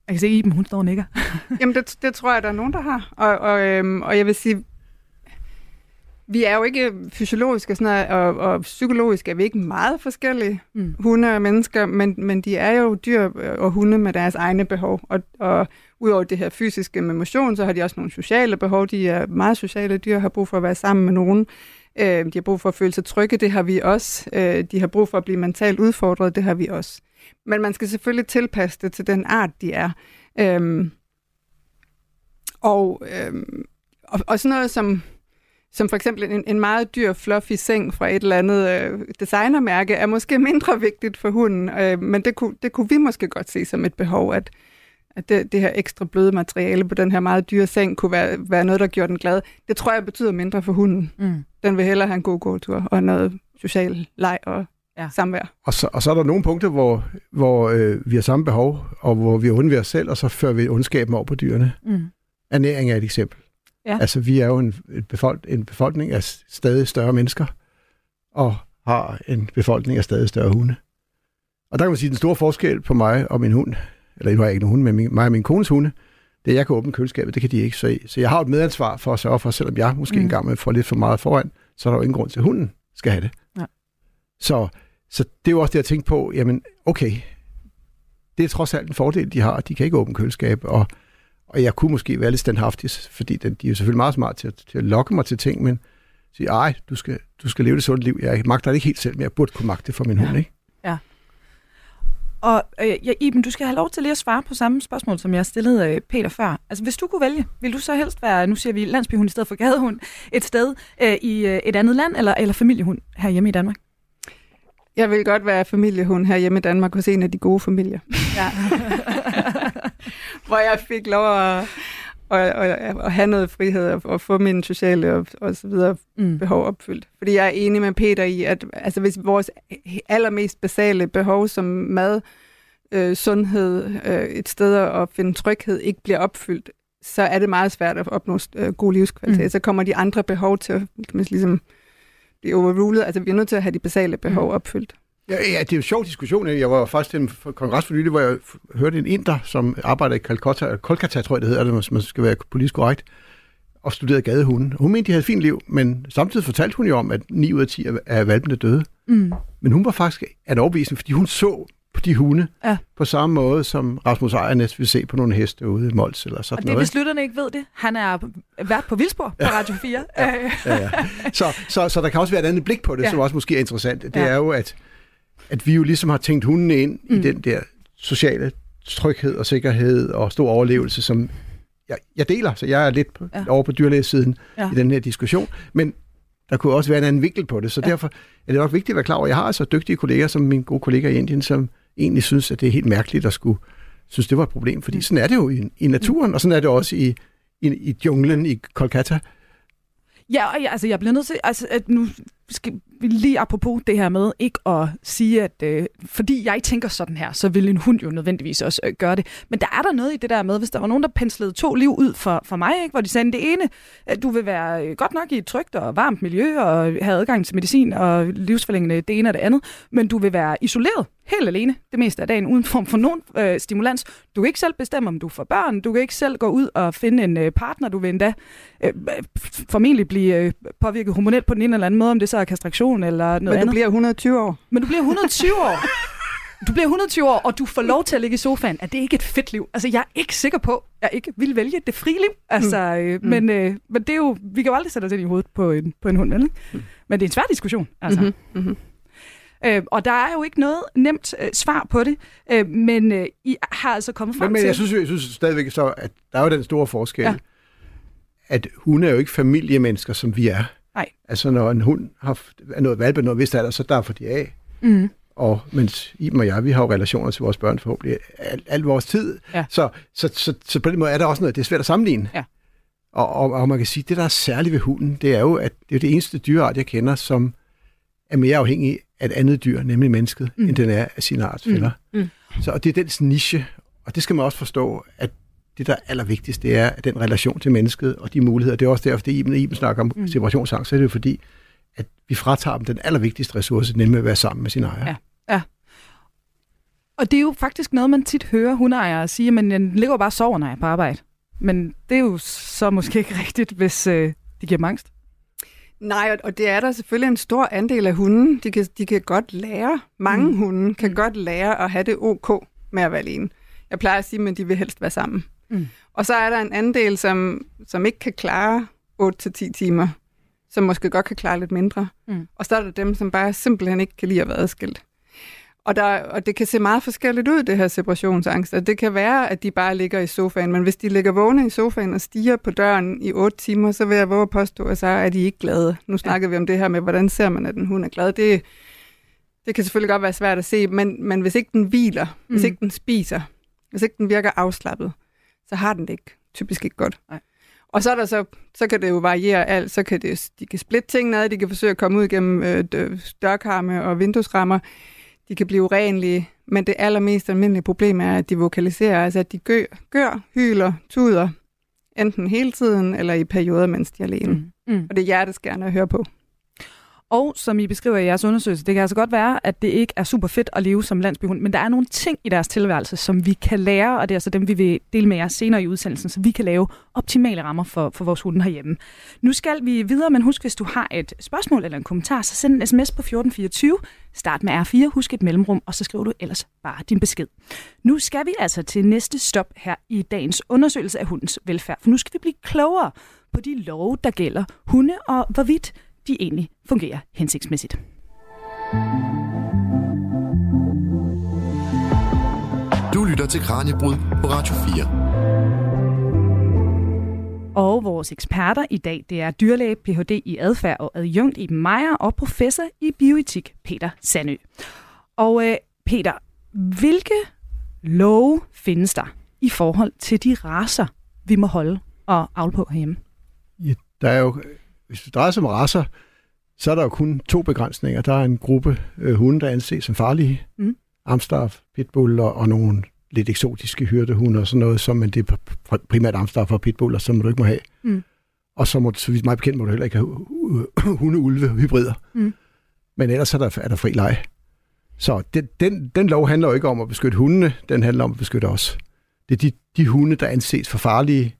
Jeg kan se, Iben, hun står og nikker. Jamen, det, det tror jeg, der er nogen, der har. Og, og, øhm, og jeg vil sige, vi er jo ikke fysiologisk og, sådan noget, og, og psykologisk er vi ikke meget forskellige, Mm. hunde og mennesker, men, men de er jo dyr og hunde med deres egne behov. Og, og udover det her fysiske med motion, så har de også nogle sociale behov. De er meget sociale dyr, har brug for at være sammen med nogen. Øh, de har brug for at føle sig trygge, det har vi også. Øh, de har brug for at blive mentalt udfordret, det har vi også. Men man skal selvfølgelig tilpasse det til den art, de er. Øhm, og, øhm, og, og sådan noget som, som for eksempel en, en meget dyr, fluffy seng fra et eller andet øh, designermærke, er måske mindre vigtigt for hunden, øh, men det kunne, det kunne vi måske godt se som et behov, at, at det, det her ekstra bløde materiale på den her meget dyre seng kunne være, være noget, der gjorde den glad. Det tror jeg betyder mindre for hunden. Mm. Den vil hellere have en god gåtur og noget social leg og Ja. samvær. Og så, og så er der nogle punkter, hvor, hvor øh, vi har samme behov, og hvor vi undværer os selv, og så fører vi ondskaben over på dyrene. Mm. Ernæring er et eksempel. Ja. Altså, vi er jo en, et befolk, en befolkning af stadig større mennesker, og har en befolkning af stadig større hunde. Og der kan man sige, at den store forskel på mig og min hund, eller nu har jeg ikke nogen hunde, men min, mig og min kones hunde, det jeg kan åbne køleskabet, det kan de ikke. Så, så jeg har et medansvar for at sørge for, selvom jeg måske mm. engang med får lidt for meget foran, så er der jo ingen grund til, at hunden skal have det. Ja. Så, så det er jo også det, jeg tænkte på, jamen okay, det er trods alt en fordel, de har. De kan ikke åbne køleskab, og, og jeg kunne måske være lidt standhaftig, fordi den, de er jo selvfølgelig meget smart til, til at lokke mig til ting, men sige, ej, du skal, du skal leve det sundt liv. Jeg magter det ikke helt selv, men jeg burde kunne magte det for min ja. hund, ikke? Og øh, ja, Iben, du skal have lov til lige at svare på samme spørgsmål, som jeg stillede øh, Peter før. Altså, hvis du kunne vælge, vil du så helst være, nu siger vi landsbyhund i stedet for gadehund, et sted øh, i øh, et andet land, eller, eller familiehund her hjemme i Danmark? Jeg vil godt være familiehund her hjemme i Danmark hos en af de gode familier. Ja. Hvor jeg fik lov at, at, at, at have noget frihed og, og få mine sociale og, og så videre mm. behov opfyldt. Fordi jeg er enig med Peter i, at altså, hvis vores allermest basale behov som mad, øh, sundhed, øh, et sted at finde tryghed ikke bliver opfyldt, så er det meget svært at opnå øh, god livskvalitet. Mm. Så kommer de andre behov til at kan man ligesom, blive overrulet. Altså, vi er nødt til at have de basale behov Mm. opfyldt. Ja, ja, det er jo en sjov diskussion. Jeg var faktisk til en kongres for nylig, hvor jeg hørte en inder, som arbejder i Calcutta, Kolkata, tror jeg det hedder, det, hvis man skal være politisk korrekt, og studerede gadehunde. Hun mente, de havde et fint liv, men samtidig fortalte hun jo om, at 9 ud af 10 af- valpene døde. Mm. Men hun var faktisk en overbevisning, fordi hun så på de hunde Ja. på samme måde, som Rasmus Ejernes vil se på nogle heste ude i Mols eller sådan Og det, noget. hvis lytterne ikke ved det, han er vært på Vildspor på Radio 4. Ja. Øh, ja, ja. Så, så, så der kan også være et andet blik på det, Ja. som også måske er interessant. Det ja. er jo, at, at vi jo ligesom har tænkt hundene ind mm. Mm. i den der sociale tryghed og sikkerhed og stor overlevelse, som jeg, jeg deler. Så jeg er lidt på, Ja. over på dyrlægesiden Ja. i den her diskussion. Men der kunne også være en anden vinkel på det, så Ja. derfor er det nok vigtigt at være klar over, jeg har altså dygtige kolleger, som min gode kollega i Indien, som egentlig synes, at det er helt mærkeligt at skulle synes, det var et problem. Fordi Mm. sådan er det jo i, i naturen, og sådan er det også i, i, i junglen i Kolkata. Ja, og jeg, altså, jeg bliver nødt til, altså, at nu skal lige apropos det her med ikke at sige, at øh, fordi jeg tænker sådan her, så vil en hund jo nødvendigvis også øh, gøre det. Men der er der noget i det der med, hvis der var nogen, der penslede to liv ud for, for mig, ikke? hvor de sagde, det ene, at du vil være øh, godt nok i et trygt og varmt miljø og have adgang til medicin og livsforlængende det ene og det andet, men du vil være isoleret helt alene det meste af dagen, uden form for nogen øh, stimulans. Du kan ikke selv bestemme, om du får børn. Du kan ikke selv gå ud og finde en øh, partner. Du vil endda øh, formentlig blive øh, påvirket hormonelt på den ene eller anden måde, om det så er kastration eller noget Men du andet. bliver 120 år. Men du bliver 120 år. Du bliver 120 år, og du får lov til at ligge i sofaen. Er det ikke et fedt liv? Altså, jeg er ikke sikker på, at jeg ikke vil vælge det frie liv. Altså, øh, Mm. men, øh, men det er jo, vi kan jo aldrig sætte os ind i hovedet på en, på en hund, vel? Mm. Men det er en svær diskussion, altså. Mhm, mhm. Øh, og der er jo ikke noget nemt øh, svar på det, øh, men øh, I har altså kommet frem Men, men til... jeg synes, jo- jeg synes stadigvæk så, at der er jo den store forskel, Ja. ja. at hunde er jo ikke familiemennesker, som vi er. Nej. Altså, når en hund har er noget valpe, noget vist alder, så derfor de af. Mm. Og mens Iben og jeg, vi har jo relationer til vores børn forhåbentlig al, al vores tid. Ja. Så, så, så, så, på den måde er der også noget, det er svært at sammenligne. Ja. Og, og, og man kan sige, det der er særligt ved hunden, det er jo, at det er det eneste dyreart, jeg kender, som er mere afhængig af et andet dyr, nemlig mennesket, Mm. end den er af sine artsfælder. Mm. Mm. Så og det er dens niche, og det skal man også forstå, at det, der er allervigtigst, det er den relation til mennesket og de muligheder. Det er også derfor, det Iben, Iben snakker om Mm. separationsangst, så er det jo fordi, at vi fratager dem den allervigtigste ressource, nemlig at være sammen med sin ejer. Ja. Og det er jo faktisk noget, man tit hører hundeejere sige, men den ligger jo bare og sover, når jeg er på arbejde. Men det er jo så måske ikke rigtigt, hvis øh, de giver angst. Nej, og- det er der selvfølgelig en stor andel af hunden. De kan, de kan godt lære, mange Mm. hunde kan mm. godt lære at have det ok med at være alene. Jeg plejer at sige, at de vil helst være sammen. Mm. Og så er der en anden del, som, som ikke kan klare 8-10 timer, som måske godt kan klare lidt mindre. Mm. Og så er der dem, som bare simpelthen ikke kan lide at være adskilt. Og, der, og det kan se meget forskelligt ud, det her separationsangst. Og det kan være, at de bare ligger i sofaen, men hvis de ligger vågne i sofaen og stiger på døren i otte timer, så vil jeg våge at påstå, at så er de ikke glade. Nu snakker vi om det her med, hvordan ser man, at en hund er glad. Det, det kan selvfølgelig godt være svært at se, men, men hvis ikke den hviler, mm. hvis ikke den spiser, hvis ikke den virker afslappet, så har den det ikke, typisk ikke godt. Nej. Og så, er der så, så kan det jo variere alt. Så kan det, de kan splitte tingene ad, de kan forsøge at komme ud gennem øh, dø- dørkarme og vinduesrammer. De kan blive urenlige, men det allermest almindelige problem er, at de vokaliserer, altså at de gør, gør hyler, tuder, enten hele tiden eller i perioder, mens de er alene. Mm. Mm. Og det er hjerteskærende at høre på. Og som I beskriver i jeres undersøgelse, det kan altså godt være, at det ikke er super fedt at leve som landsbyhund, men der er nogle ting i deres tilværelse, som vi kan lære, og det er altså dem, vi vil dele med jer senere i udsendelsen, så vi kan lave optimale rammer for, for vores hunde herhjemme. Nu skal vi videre, men husk, hvis du har et spørgsmål eller en kommentar, så send en sms på 1424, start med R4, husk et mellemrum, og så skriver du ellers bare din besked. Nu skal vi altså til næste stop her i dagens undersøgelse af hundens velfærd, for nu skal vi blive klogere på de love, der gælder hunde, og hvorvidt de egentlig fungerer hensigtsmæssigt. Du lytter til Kranjebrud på Radio 4. Og vores eksperter i dag, det er dyrlæge, Ph.D. i adfærd og adjunkt i Meyer og professor i bioetik, Peter Sandø. Og øh, Peter, hvilke love findes der i forhold til de raser, vi må holde og avle på herhjemme? Ja, der er jo, hvis det drejer sig om raser, så er der jo kun to begrænsninger. Der er en gruppe øh, hunde, der anses som farlige. Mm. Amstaff, pitbuller og nogle lidt eksotiske hyrdehunde og sådan noget, som men det er pr- primært amstaff og pitbuller, som du ikke må have. Mm. Og så må du, så vidt mig bekendt, må du heller ikke have hu- hunde, ulve, hybrider. Mm. Men ellers er der, er der fri leje. Så den, den, den lov handler jo ikke om at beskytte hundene, den handler om at beskytte os. Det er de, de hunde, der anses for farlige,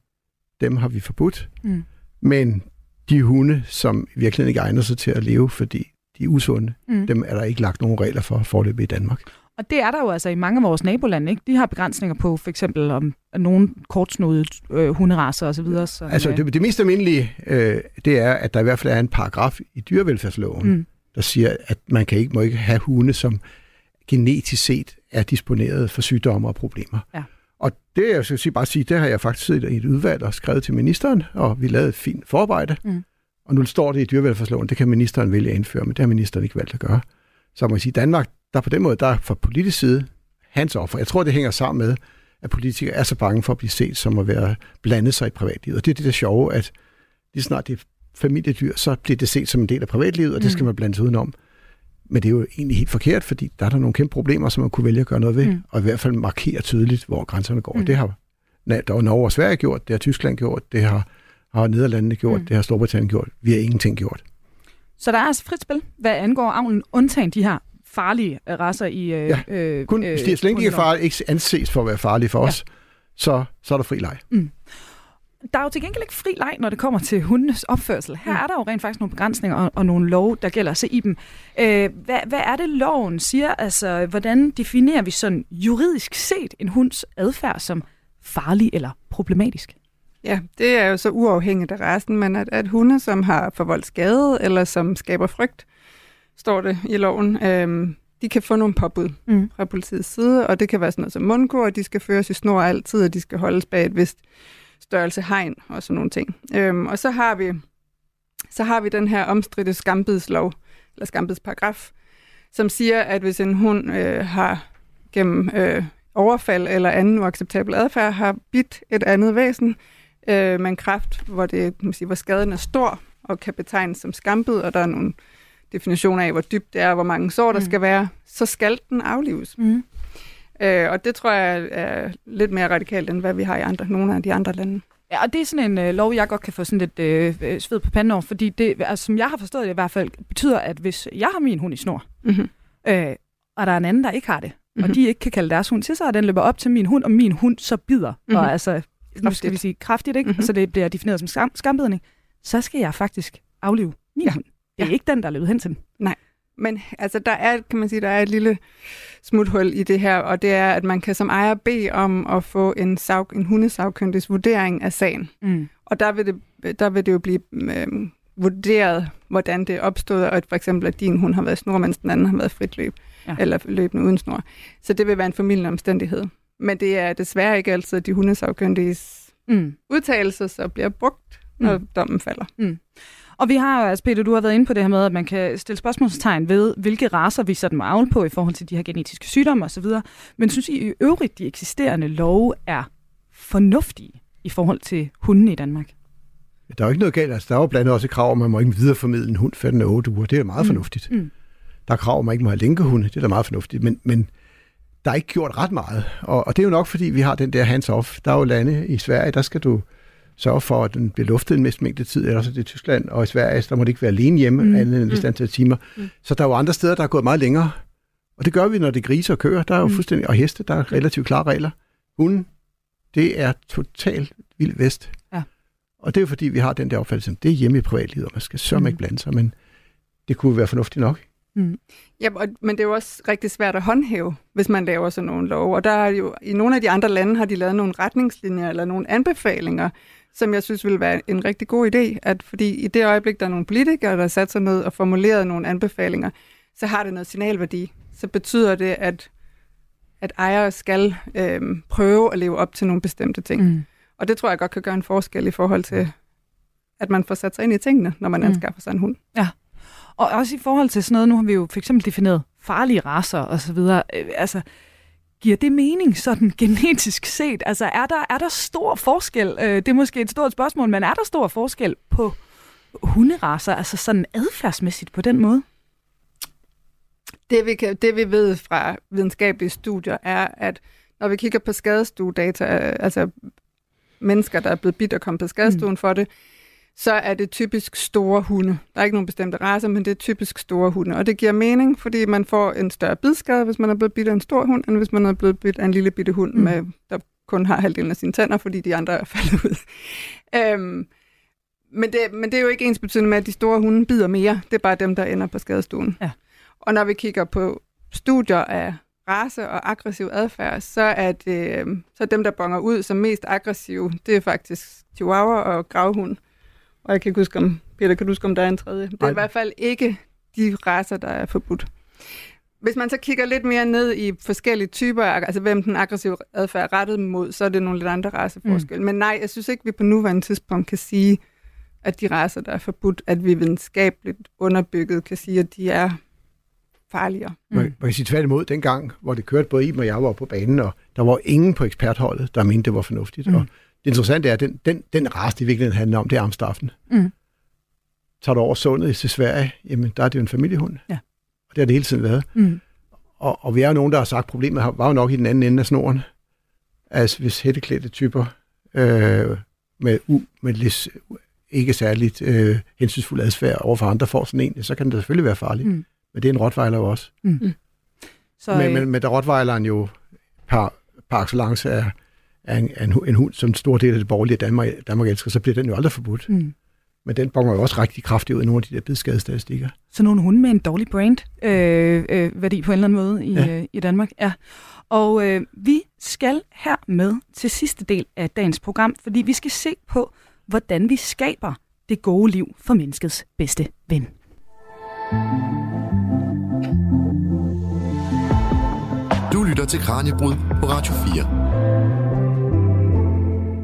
dem har vi forbudt. Mm. Men de hunde, som i virkeligheden ikke egner sig til at leve, fordi de er usunde, Mm. dem er der ikke lagt nogen regler for forløbet i Danmark. Og det er der jo altså i mange af vores nabolande, ikke? De har begrænsninger på for eksempel om nogle kortsnodede øh, hunderaser osv. Som, Altså øh, det, det mest almindelige, øh, det er, at der i hvert fald er en paragraf i dyrevelfærdsloven, Mm. der siger, at man kan ikke, må ikke have hunde, som genetisk set er disponeret for sygdomme og problemer. Ja. Og det, jeg skal sige, bare sige, det har jeg faktisk siddet i et udvalg og skrevet til ministeren, og vi lavede et fint forarbejde. Mm. Og nu står det i dyrevelfærdsloven, det kan ministeren vælge at indføre, men det har ministeren ikke valgt at gøre. Så må jeg sige, Danmark, der på den måde, der er fra politisk side hans offer. Jeg tror, det hænger sammen med, at politikere er så bange for at blive set som at være blandet sig i privatlivet. Og det er det der sjove, at lige snart det er familiedyr, så bliver det set som en del af privatlivet, og det skal Mm. man blande sig udenom. Men det er jo egentlig helt forkert, fordi der er der nogle kæmpe problemer, som man kunne vælge at gøre noget ved, Mm. mm. og i hvert fald markere tydeligt, hvor grænserne går. Mm. Mm. Det har der Norge og Sverige gjort, det har Tyskland gjort, det har, har Nederlandene gjort, Mm. mm. det har Storbritannien gjort. Vi har ingenting gjort. Så der er altså frit spil, hvad angår avlen, undtagen de her farlige øh, raser i... Øh, Ja, øh, Kun, øh, hvis de så længe de ikke, farlige, ikke anses for at være farlige for Ja. os, så, så er der fri leg. Der er jo til gengæld ikke fri leg, når det kommer til hundenes opførsel. Her Mm. er der jo rent faktisk nogle begrænsninger og, og nogle lov, der gælder sig i dem. Øh, hvad, hvad er det, loven siger? Altså, hvordan definerer vi sådan juridisk set en hunds adfærd som farlig eller problematisk? Ja, det er jo så uafhængigt af resten, men at, at hunde, som har forvoldt skade, eller som skaber frygt, står det i loven, øhm, de kan få nogle påbud Mm. fra politiets side, og det kan være sådan noget som mundkur, de skal føres i snor altid, og de skal holdes bag et vist størrelse hegn og sådan nogle ting. Øhm, og så har vi så har vi den her omstridte skambidslov, eller skambidsparagraf, som siger, at hvis en hund øh, har gennem øh, overfald eller anden uacceptabel adfærd har bidt et andet væsen øh, med en kraft, hvor, det, man sige, hvor skaden er stor og kan betegnes som skambid, og der er nogle definitioner af, hvor dybt det er, og hvor mange sår der Mm. skal være, så skal den aflives. Mm. Øh, og det tror jeg er lidt mere radikalt, end hvad vi har i andre, nogle af de andre lande. Ja, og det er sådan en øh, lov, jeg godt kan få sådan lidt øh, øh, sved på panden over, fordi det, altså, som jeg har forstået det i hvert fald, betyder, at hvis jeg har min hund i snor, Mm-hmm. øh, og der er en anden, der ikke har det, mm-hmm. Mhm. og de ikke kan kalde deres hund til sig, og den løber op til min hund, og min hund så bider, mm-hmm. og Mhm. altså, nu skal vi sige kraftigt, ikke? Mhm. Mm-hmm. så det bliver defineret som skam, skambidning, så skal jeg faktisk aflive min Ja. hund. Det er Ja. ikke den, der er løbet hen til den. Men altså, der er, kan man sige, der er et lille smuthul i det her, og det er, at man kan som ejer bede om at få en, sag, en hundesagkyndigs vurdering af sagen. Mm. Og der vil det, der vil det jo blive øh, vurderet, hvordan det opstået, og at for eksempel, at din hund har været snor, mens den anden har været frit løb, Ja. eller løbende uden snor. Så det vil være en formidlende omstændighed. Men det er desværre ikke altid, at de hundesagkyndiges Mm. udtalelser så bliver brugt, når Mm. mm. dommen falder. Og vi har jo, altså Peter, du har været inde på det her med, at man kan stille spørgsmålstegn ved, hvilke raser vi sådan må på i forhold til de her genetiske sygdomme osv. Men synes I i øvrigt, de eksisterende love er fornuftige i forhold til hundene i Danmark? Der er jo ikke noget galt. Altså, der er jo blandt andet også et krav, om, at man må ikke videreformidle en hund før den er 8 uger. Det er meget Mm. fornuftigt. Mm. Der er krav, om, at man ikke må have lænkehunde. Det er da meget fornuftigt. Men, men der er ikke gjort ret meget. Og, og det er jo nok, fordi vi har den der hands-off. Der er jo lande i Sverige, der skal du sørge for, at den bliver luftet en mest mængde tid, ellers er det i Tyskland og i Sverige, så der må det ikke være alene hjemme, Mm. mm. andet end en vis antal timer. Mm. Mm. Så der er jo andre steder, der er gået meget længere, og det gør vi, når det er griser og køer. Der er jo Mm. mm. fuldstændig, og heste, der er relativt klare regler. Hunden, det er totalt vild vest. Ja. Og det er jo fordi, vi har den der opfattelse, at det er hjemme i privatlivet, og man skal sørge Mm. mm. ikke blande sig, men det kunne være fornuftigt nok. Ja, og, men det er jo også rigtig svært at håndhæve, hvis man laver sådan nogle love. Og der er jo, i nogle af de andre lande har de lavet nogle retningslinjer eller nogle anbefalinger, som jeg synes ville være en rigtig god idé. At fordi i det øjeblik, der er nogle politikere, der har sat sig ned og formuleret nogle anbefalinger, så har det noget signalværdi. Så betyder det, at, at ejere skal øhm, prøve at leve op til nogle bestemte ting. Mm. Og det tror jeg godt kan gøre en forskel i forhold til, at man får sat sig ind i tingene, når man Mm. anskaffer sig en hund. Og også i forhold til sådan noget, nu har vi jo for eksempel defineret farlige raser og så videre. Øh, altså, giver det mening sådan genetisk set? Altså, er der, er der stor forskel? Øh, det er måske et stort spørgsmål, men er der stor forskel på hunderaser, altså sådan adfærdsmæssigt på den måde? Det vi, kan, det vi ved fra videnskabelige studier er, at når vi kigger på skadestuedata, altså mennesker, der er blevet bidt og kommet på skadestuen mm. for det, så er det typisk store hunde. Der er ikke nogen bestemte racer, men det er typisk store hunde. Og det giver mening, fordi man får en større bidskade, hvis man er blevet bidt af en stor hund, end hvis man er blevet bidt af en lille bitte hund, Mm. mm. med, der kun har halvdelen af sine tænder, fordi de andre er faldet ud. øhm, men, det, men det er jo ikke ens betydende med, at de store hunde bider mere. Det er bare dem, der ender på skadestuen. Ja. Og når vi kigger på studier af race og aggressiv adfærd, så er, det, øh, så dem, der bonger ud som mest aggressive, det er faktisk chihuahua og gravhund. Og jeg kan ikke huske om, Peter, kan du huske, om der er en tredje? Det er Nej. i hvert fald ikke de racer, der er forbudt. Hvis man så kigger lidt mere ned i forskellige typer, altså hvem den aggressive adfærd er rettet mod, så er det nogle lidt andre raceforskelle. Mm. Men nej, jeg synes ikke, vi på nuværende tidspunkt kan sige, at de racer, der er forbudt, at vi videnskabeligt underbygget kan sige, at de er farligere. Mm. Man, man kan sige tværtimod, dengang, hvor det kørte både Iben og jeg var på banen, og der var ingen på ekspertholdet, der mente, det var fornuftigt. Mm. Og det interessante er, at den, den, den race, det i virkeligheden handler om, det er amstaffen. Mm. Tager du over sundet til Sverige, jamen der er det jo en familiehund. Ja. Og det har det hele tiden været. Mm. Og, og vi er jo nogen, der har sagt, at problemet var jo nok i den anden ende af snoren. Altså hvis hætteklædte typer øh, med, u, med lidt ikke særligt øh, hensynsfuld adfærd overfor andre får sådan en, så kan det selvfølgelig være farligt. Mm. Mm. Men det er en rottweiler jo også. Så, Men, øh, men, men da rottweileren jo par, par excellence er, er en, en, en hund, som en stor del af det borgerlige Danmark, Danmark elsker, så bliver den jo aldrig forbudt. mm. Men den bonger jo også rigtig kraftigt ud i nogle af de der bidskadestatistikker. Så nogle hunde med en dårlig brand øh, øh, værdi på en eller anden måde i. Ja. øh, i Danmark. Ja. Og øh, vi skal her med til sidste del af dagens program, fordi vi skal se på, hvordan vi skaber det gode liv for menneskets bedste ven. Du lytter til Kranjebrud på Radio 4.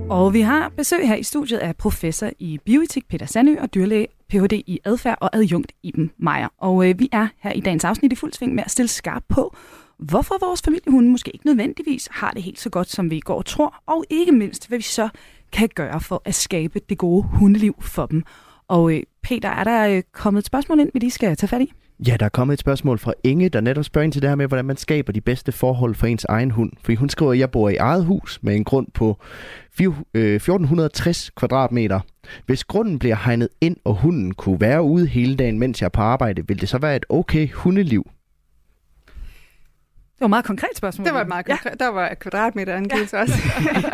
Og vi har besøg her i studiet af professor i bioetik Peter Sandø og dyrlæge Ph.D. i adfærd og adjunkt Iben Meier. Og øh, vi er her i dagens afsnit i fuld sving med at stille skarp på, hvorfor vores familiehunde måske ikke nødvendigvis har det helt så godt, som vi i går tror, og ikke mindst, hvad vi så kan gøre for at skabe det gode hundeliv for dem. Og øh, Peter, er der øh, kommet et spørgsmål ind, vi lige skal tage fat i? Ja, der er kommet et spørgsmål fra Inge, der netop spørger ind til det her med, hvordan man skaber de bedste forhold for ens egen hund. Fordi hun skriver, at jeg bor i eget hus med en grund på fire- øh, 1460 kvadratmeter. Hvis grunden bliver hegnet ind, og hunden kunne være ude hele dagen, mens jeg er på arbejde, vil det så være et okay hundeliv? Det var et meget konkret spørgsmål. Det var et meget konkret. Ja. Der var et kvadratmeter angivelse ja. også.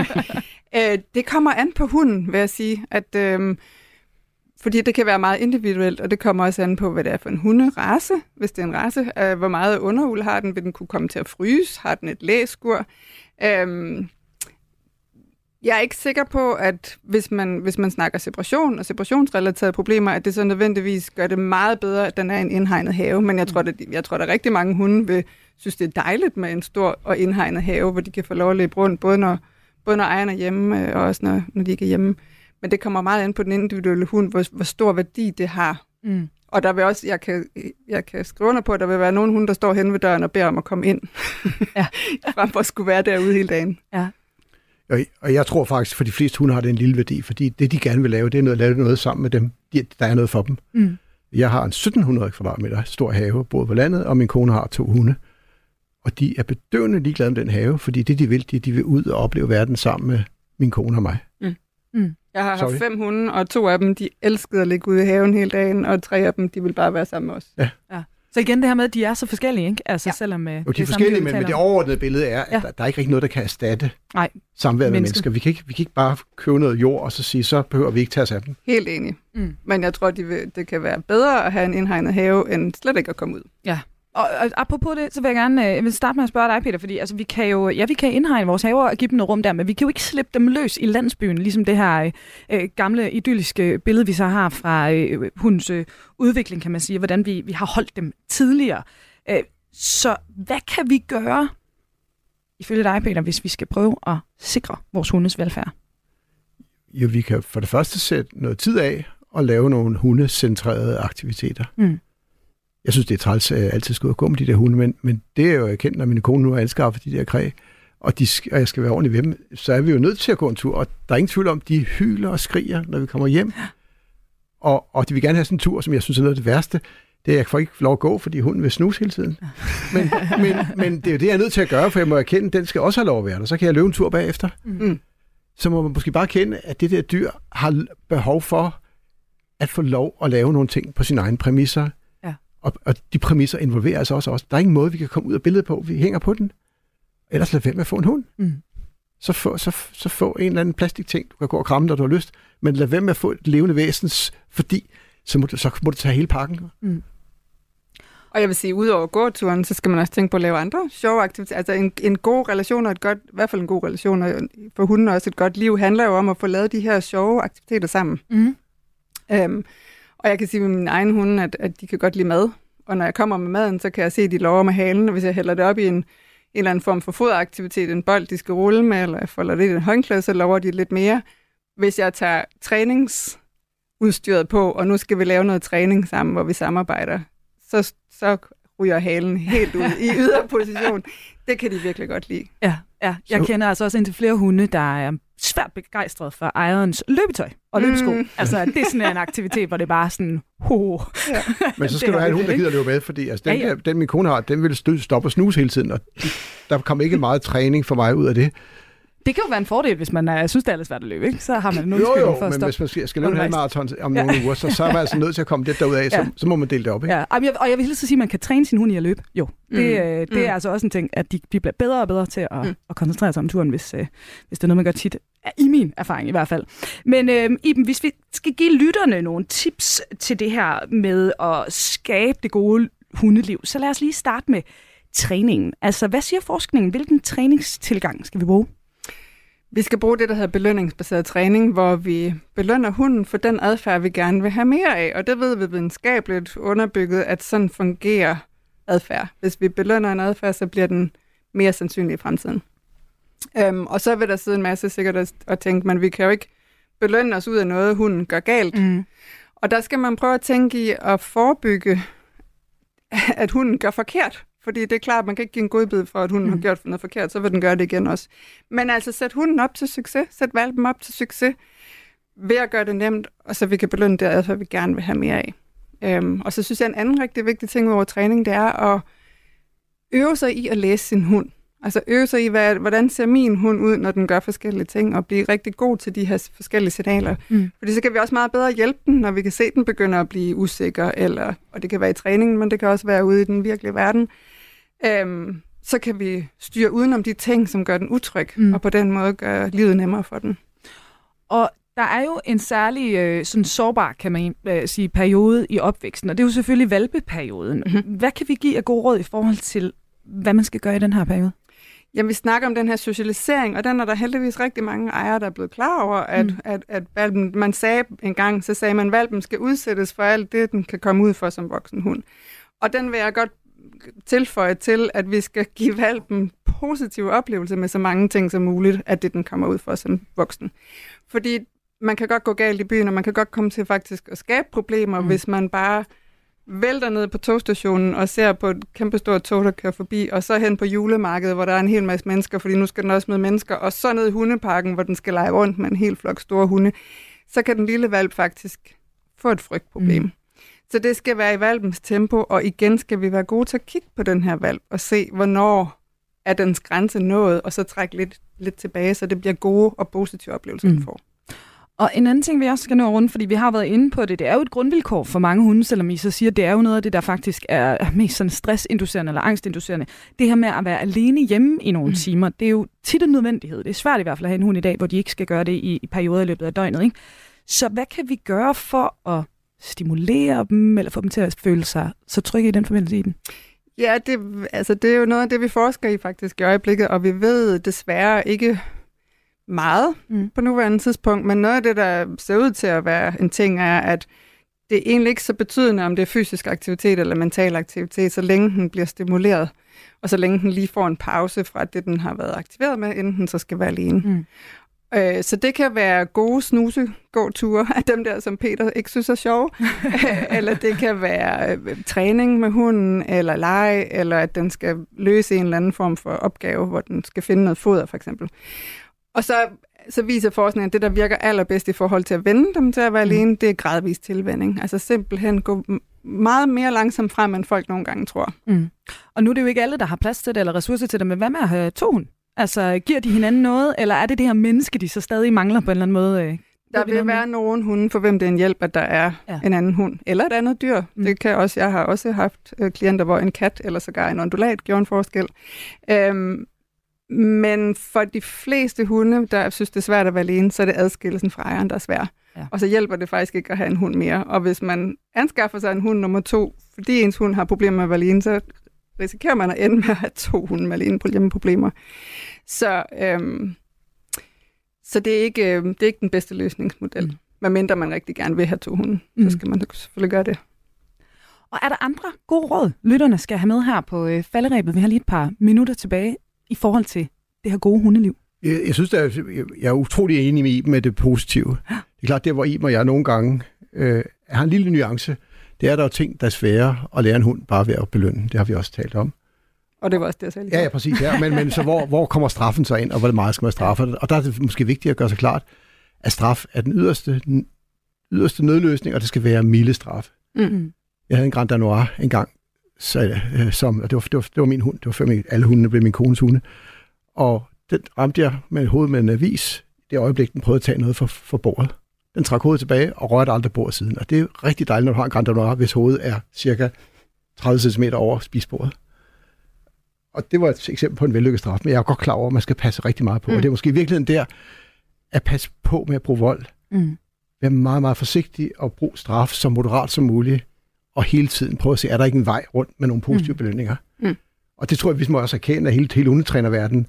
øh, det kommer an på hunden, vil jeg sige. At, øh, fordi det kan være meget individuelt, og det kommer også an på, hvad det er for en hunderace. Hvis det er en race, øh, hvor meget underul har den, vil den kunne komme til at fryse? Har den et læskur? Øh, jeg er ikke sikker på, at hvis man, hvis man snakker separation og separationsrelaterede problemer, at det så nødvendigvis gør det meget bedre, at den er en indhegnet have. Men jeg tror, at, jeg tror, at der er rigtig mange hunde vil synes, det er dejligt med en stor og indhegnet have, hvor de kan få lov at løbe rundt, både når, både når ejeren er hjemme, øh, og også når, når de ikke er hjemme. Men det kommer meget an på den individuelle hund, hvor, hvor stor værdi det har. Mm. Og der vil også, jeg kan, jeg kan skrive under på, at der vil være nogen hunde, der står hen ved døren og beder om at komme ind. Ja. Frem for at skulle være derude hele dagen. Og, og jeg tror faktisk, for de fleste hunde har det en lille værdi, fordi det, de gerne vil lave, det er noget, at lave noget sammen med dem. De, der er noget for dem. Mm. Jeg har en 1700 kvadratmeter stor have, både på landet, og min kone har to hunde. Og de er bedøvende ligeglade med den have, fordi det, de vil, de, de vil ud og opleve verden sammen med min kone og mig. Mm. Jeg har Sorry. haft fem hunde, og to af dem, de elskede at ligge ude i haven hele dagen, og tre af dem, de ville bare være sammen med os. Så igen det her med, at de er så forskellige, ikke? Altså Ja. selvom øh, Jo, de det er samme forskellige, men, men det overordnede billede er, at Ja. der, der er ikke rigtig noget, der kan erstatte Nej. samværet med mennesker. Vi kan, ikke, vi kan ikke bare købe noget jord og så sige, så behøver vi ikke tage os af dem. Helt enig. Mm. Men jeg tror, de vil, det kan være bedre at have en indhegnet have, end slet ikke at komme ud. Og, og apropos det, så vil jeg gerne øh, jeg vil starte med at spørge dig, Peter, fordi altså, vi kan jo ja, vi kan indhegne vores haver og give dem noget rum der, men vi kan jo ikke slippe dem løs i landsbyen, ligesom det her øh, gamle, idylliske billede, vi så har fra øh, hundens øh, udvikling, kan man sige, hvordan vi, vi har holdt dem tidligere. Øh, så hvad kan vi gøre, ifølge dig, Peter, hvis vi skal prøve at sikre vores hundes velfærd? Jo, vi kan for det første sætte noget tid af og lave nogle hundecentrerede aktiviteter. Mm. Jeg synes, det er træls, at jeg altid og gå med de der hunde, men, men det er jo erkendt, når min kone nu har anskaffet de der kræ, og, de, og jeg skal være ordentlig ved dem, så er vi jo nødt til at gå en tur, og der er ingen tvivl om, de hyler og skriger, når vi kommer hjem. Og, og de vil gerne have sådan en tur, som jeg synes er noget af det værste, det er, at jeg får ikke lov at gå, fordi hunden vil snuse hele tiden. Men, men, men det er jo det, jeg er nødt til at gøre, for jeg må erkende, at den skal også have lov at være der. Så kan jeg løbe en tur bagefter. Mm. Så må man måske bare kende, at det der dyr har behov for at få lov at lave nogle ting på sine egne præmisser. Og, og de præmisser involverer altså også os. Der er ingen måde, vi kan komme ud af billedet på. Vi hænger på den. Ellers lad være med at få en hund. Mm. Så få, så, så få en eller anden plastikting, du kan gå og kramme, når du har lyst. Men lad være med at få et levende væsens, fordi så må du, så må du tage hele pakken. Og jeg vil sige, udover gåturen, så skal man også tænke på at lave andre sjove aktiviteter. Altså en, en god relation og et godt, i hvert fald en god relation, og for hunden også et godt liv, handler jo om at få lavet de her sjove aktiviteter sammen. Mm. Øhm, og jeg kan sige med min egen hunde, at, at de kan godt lide mad. Og når jeg kommer med maden, så kan jeg se, at de lover med halen. Og hvis jeg hælder det op i en, en eller anden form for foderaktivitet, en bold, de skal rulle med, eller jeg folder det i en håndklæde, så lover de lidt mere. Hvis jeg tager træningsudstyret på, og nu skal vi lave noget træning sammen, hvor vi samarbejder, så, så ryger halen helt ud i yderposition. Det kan de virkelig godt lide. Ja, ja. jeg Så- kender altså også indtil flere hunde, der er svært begejstret for ejerens løbetøj og løbesko. Mm. Altså, det er sådan en aktivitet, hvor det er bare sådan, ho. Men så Det skal du have en hund, der gider løbe med, fordi altså, den, Ja, ja. der, den min kone har, den vil stø- stoppe og snuse hele tiden, og der kommer ikke meget træning for mig ud af det. Det kan jo være en fordel, hvis man uh, synes, det er lidt svært at løbe, ikke? Så har man nogle Jo, jo, for at men stoppe. hvis man skal, skal løbe en halvmarathon om Ja. nogle uger, så, så er man altså nødt til at komme lidt derud af, så, Ja. så må man dele det op. Ikke? Ja, men jeg, og jeg vil hilse at sige, at man kan træne sin hund i at løbe. Jo, det, Mm. øh, det Mm. er altså også en ting, at de, de bliver bedre og bedre til at, Mm. at koncentrere sig om turen, hvis, øh, hvis det er noget, man gør tit. Ja, I min erfaring i hvert fald. Men øh, Iben, hvis vi skal give lytterne nogle tips til det her med at skabe det gode hundeliv, så lad os lige starte med træningen. Altså, hvad siger forskningen? Hvilken træningstilgang skal vi bruge? Vi skal bruge det, der hedder belønningsbaseret træning, hvor vi belønner hunden for den adfærd, vi gerne vil have mere af. Og det ved vi videnskabeligt underbygget, at sådan fungerer adfærd. Hvis vi belønner en adfærd, så bliver den mere sandsynlig i fremtiden. Øhm, og så vil der sidde en masse sikkert at tænke, men vi kan jo ikke belønne os ud af noget, hunden gør galt. Mm. Og der skal man prøve at tænke i at forebygge, at hunden gør forkert. Fordi det er klart, at man kan ikke give en godbid for, at hunden mm. har gjort noget forkert, så vil den gøre det igen også. Men altså, sæt hunden op til succes. Sæt valpen op til succes ved at gøre det nemt, og så vi kan belønne det adfærd, vi gerne vil have mere af. Øhm, og så synes jeg, en anden rigtig vigtig ting over træning, det er at øve sig i at læse sin hund. Altså øve sig i, hvad, hvordan ser min hund ud, når den gør forskellige ting, og blive rigtig god til de her forskellige signaler. Mm. Fordi så kan vi også meget bedre hjælpe den, når vi kan se, at den begynder at blive usikker, eller, og det kan være i træningen, men det kan også være ude i den virkelige verden. Øhm, så kan vi styre udenom de ting, som gør den utryg, Mm. og på den måde gøre livet nemmere for den. Og der er jo en særlig øh, sådan sårbar, kan man øh, sige, periode i opvæksten, og det er jo selvfølgelig valpeperioden. Mhm. Hvad kan vi give af gode råd i forhold til, hvad man skal gøre i den her periode? Jamen, vi snakker om den her socialisering, og den er der heldigvis rigtig mange ejere, der er blevet klar over, at, Mm. at, at valpen, man sagde en gang, så sagde man, at valpen skal udsættes for alt det, den kan komme ud for som voksen hund. Og den vil jeg godt tilføje til, at vi skal give valpen positive oplevelser med så mange ting som muligt, at det den kommer ud for som voksen. Fordi man kan godt gå galt i byen, og man kan godt komme til faktisk at skabe problemer, Mm. hvis man bare vælter ned på togstationen og ser på et kæmpestort tog, der kører forbi, og så hen på julemarkedet, hvor der er en hel masse mennesker, fordi nu skal den også møde mennesker, og så ned i hundeparken, hvor den skal lege rundt med en hel flok store hunde, så kan den lille valp faktisk få et frygtproblem. Mm. Så det skal være i valpens tempo, og igen skal vi være gode til at kigge på den her valp og se, hvornår er dens grænse nået, og så trække lidt, lidt tilbage, så det bliver gode og positive oplevelser, Mm. den får. Og en anden ting, vi også skal nå rundt, fordi vi har været inde på det, det er jo et grundvilkår for mange hunde, selvom I så siger, at det er jo noget af det, der faktisk er mest sådan stressinducerende eller angstinducerende. Det her med at være alene hjemme i nogle mm. timer, det er jo tit en nødvendighed. Det er svært i hvert fald at have en hund i dag, hvor de ikke skal gøre det i, i perioder i løbet af døgnet. Ikke? Så hvad kan vi gøre for at stimulere dem, eller få dem til at føle sig så trygge i den forbindelse i dem? Ja, det, altså, det er jo noget af det, vi forsker i faktisk i øjeblikket, og vi ved desværre ikke meget mm. på nuværende tidspunkt, men noget af det, der ser ud til at være en ting, er, at det er egentlig ikke så betydende, om det er fysisk aktivitet eller mental aktivitet, så længe den bliver stimuleret, og så længe den lige får en pause fra det, den har været aktiveret med, inden den så skal være alene. Mm. Øh, så det kan være gode snuse ture af dem der, som Peter ikke synes er sjove. eller det kan være øh, træning med hunden, eller lege, eller at den skal løse en eller anden form for opgave, hvor den skal finde noget foder, for eksempel. Og så, så viser forskningen, at det, der virker allerbedst i forhold til at vende dem til at være mm. alene, det er gradvis tilvænding. Altså simpelthen gå meget mere langsomt frem, end folk nogle gange tror. Mm. Og nu er det jo ikke alle, der har plads til det, eller ressourcer til det, men hvad med at have to hund? Altså, giver de hinanden noget, eller er det det her menneske, de så stadig mangler på en eller anden måde? Øh, der vil være nogen hunde, for hvem det er en hjælp, at der er ja. en anden hund, eller et andet dyr. Mm. Det kan også, jeg har også haft øh, klienter, hvor en kat eller sågar en ondulat gjorde en forskel. Øhm, men for de fleste hunde, der synes, det er svært at være alene, så er det adskillelsen fra ejeren, der er svær. Ja. Og så hjælper det faktisk ikke at have en hund mere. Og hvis man anskaffer sig en hund nummer to, fordi ens hund har problemer med at være alene, så risikerer man at ende med at have to hunde med alene hjemmeproblemer. Så, øhm, så det, er ikke, øhm, det er ikke den bedste løsningsmodel. Mm. Medmindre man rigtig gerne vil have to hunde, mm. så skal man selvfølgelig gøre det. Og er der andre gode råd, lytterne skal have med her på øh, falderæbet? Vi har lige et par minutter tilbage i forhold til det her gode hundeliv. Jeg, jeg synes, at jeg er utrolig enig med Iben med det positive. Ja. Det er klart, det hvor Iben og jeg nogle gange øh, har en lille nuance. Det er der jo ting, der er svære at lære en hund bare ved at belønne. Det har vi også talt om. Og det var også det, jeg sagde Ja, ja, præcis. Ja. Men, men så hvor, hvor kommer straffen så ind, og hvor meget skal man straffe? Og der er det måske vigtigt at gøre sig klart, at straf er den yderste, den yderste nødløsning, og det skal være milde straf. Mm. Jeg havde en Grand Danois engang, så, øh, som, og det var, det, var, det var min hund, det var før min, alle hundene blev min kones hunde, og den ramte jeg med hovedet med en avis, det øjeblik, den prøvede at tage noget for, for bordet. Den trak hovedet tilbage og rørte aldrig bordet siden. Og det er rigtig dejligt, når du har en Grand Danois, hvis hovedet er cirka 30 cm over spisbordet. Og det var et eksempel på en vellykket straf, men jeg er godt klar over, at man skal passe rigtig meget på. Mm. Og det er måske i virkeligheden der, at passe på med at bruge vold. Mm. Være meget, meget forsigtig og bruge straf så moderat som muligt, og hele tiden prøve at se, er der ikke en vej rundt med nogle positive mm. belønninger. Mm. Og det tror jeg, vi må også erkende, at hele, hele hundetrænerverdenen,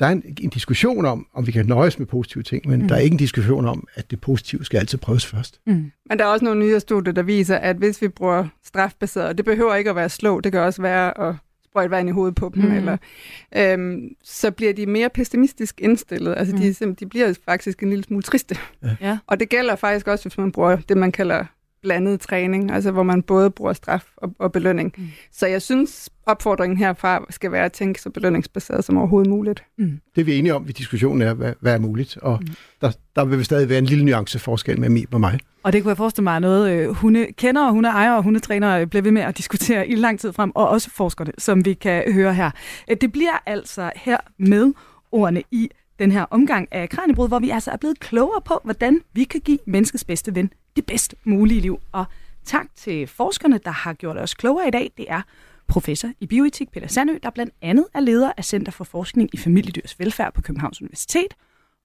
der er en, en diskussion om, om vi kan nøjes med positive ting, men mm. der er ikke en diskussion om, at det positive skal altid prøves først. Mm. Men der er også nogle nye studier, der viser, at hvis vi bruger strafbaseret, det behøver ikke at være slå, det kan også være at sprøjte vand i hovedet på dem, mm. eller, øhm, så bliver de mere pessimistisk indstillet. Altså, mm. de, de bliver faktisk en lille smule triste. Ja. Og det gælder faktisk også, hvis man bruger det, man kalder blandet træning, altså hvor man både bruger straf og, og belønning. Mm. Så jeg synes, opfordringen herfra skal være at tænke så belønningsbaseret som overhovedet muligt. Mm. Det vi er enige om i diskussionen er, hvad, hvad er muligt, og mm. der, der vil stadig være en lille nuanceforskel med mig og mig. Og det kunne jeg forestille mig noget, øh, hunde kender og hundeejere og hundetrænere bliver ved med at diskutere i lang tid frem, og også forskerne, som vi kan høre her. Øh, det bliver altså her med ordene i den her omgang af Kranjebrud, hvor vi altså er blevet klogere på, hvordan vi kan give menneskets bedste ven det bedst mulige liv. Og tak til forskerne, der har gjort os klogere i dag. Det er professor i bioetik Peter Sandø, der blandt andet er leder af Center for Forskning i Familiedyrs Velfærd på Københavns Universitet,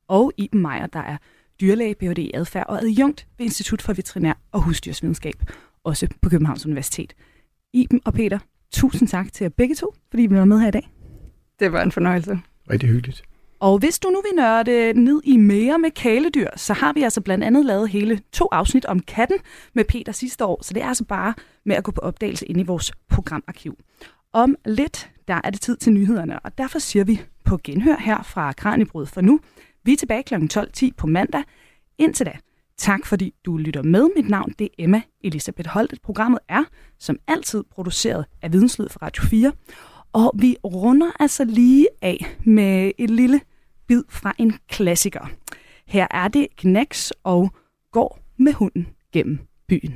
og Iben Meier, der er dyrlæge, Ph.D. i adfærd og adjunkt ved Institut for Veterinær og Husdyrsvidenskab, også på Københavns Universitet. Iben og Peter, tusind tak til jer begge to, fordi I var med her i dag. Det var en fornøjelse. Rigtig hyggeligt. Og hvis du nu vil nørde ned i mere med kæledyr, så har vi altså blandt andet lavet hele to afsnit om katten med Peter sidste år, så det er altså bare med at gå på opdagelse ind i vores programarkiv. Om lidt, der er det tid til nyhederne, og derfor siger vi på genhør her fra Kranjebrud for nu. Vi er tilbage kl. 12.10 på mandag. Indtil da, tak fordi du lytter med. Mit navn det er Emma Elisabeth Holtet. Programmet er som altid produceret af Videnslyd for Radio 4. Og vi runder altså lige af med et lille bid fra en klassiker. Her er det Knacks og går med hunden gennem byen.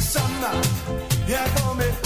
sommer Jeg går med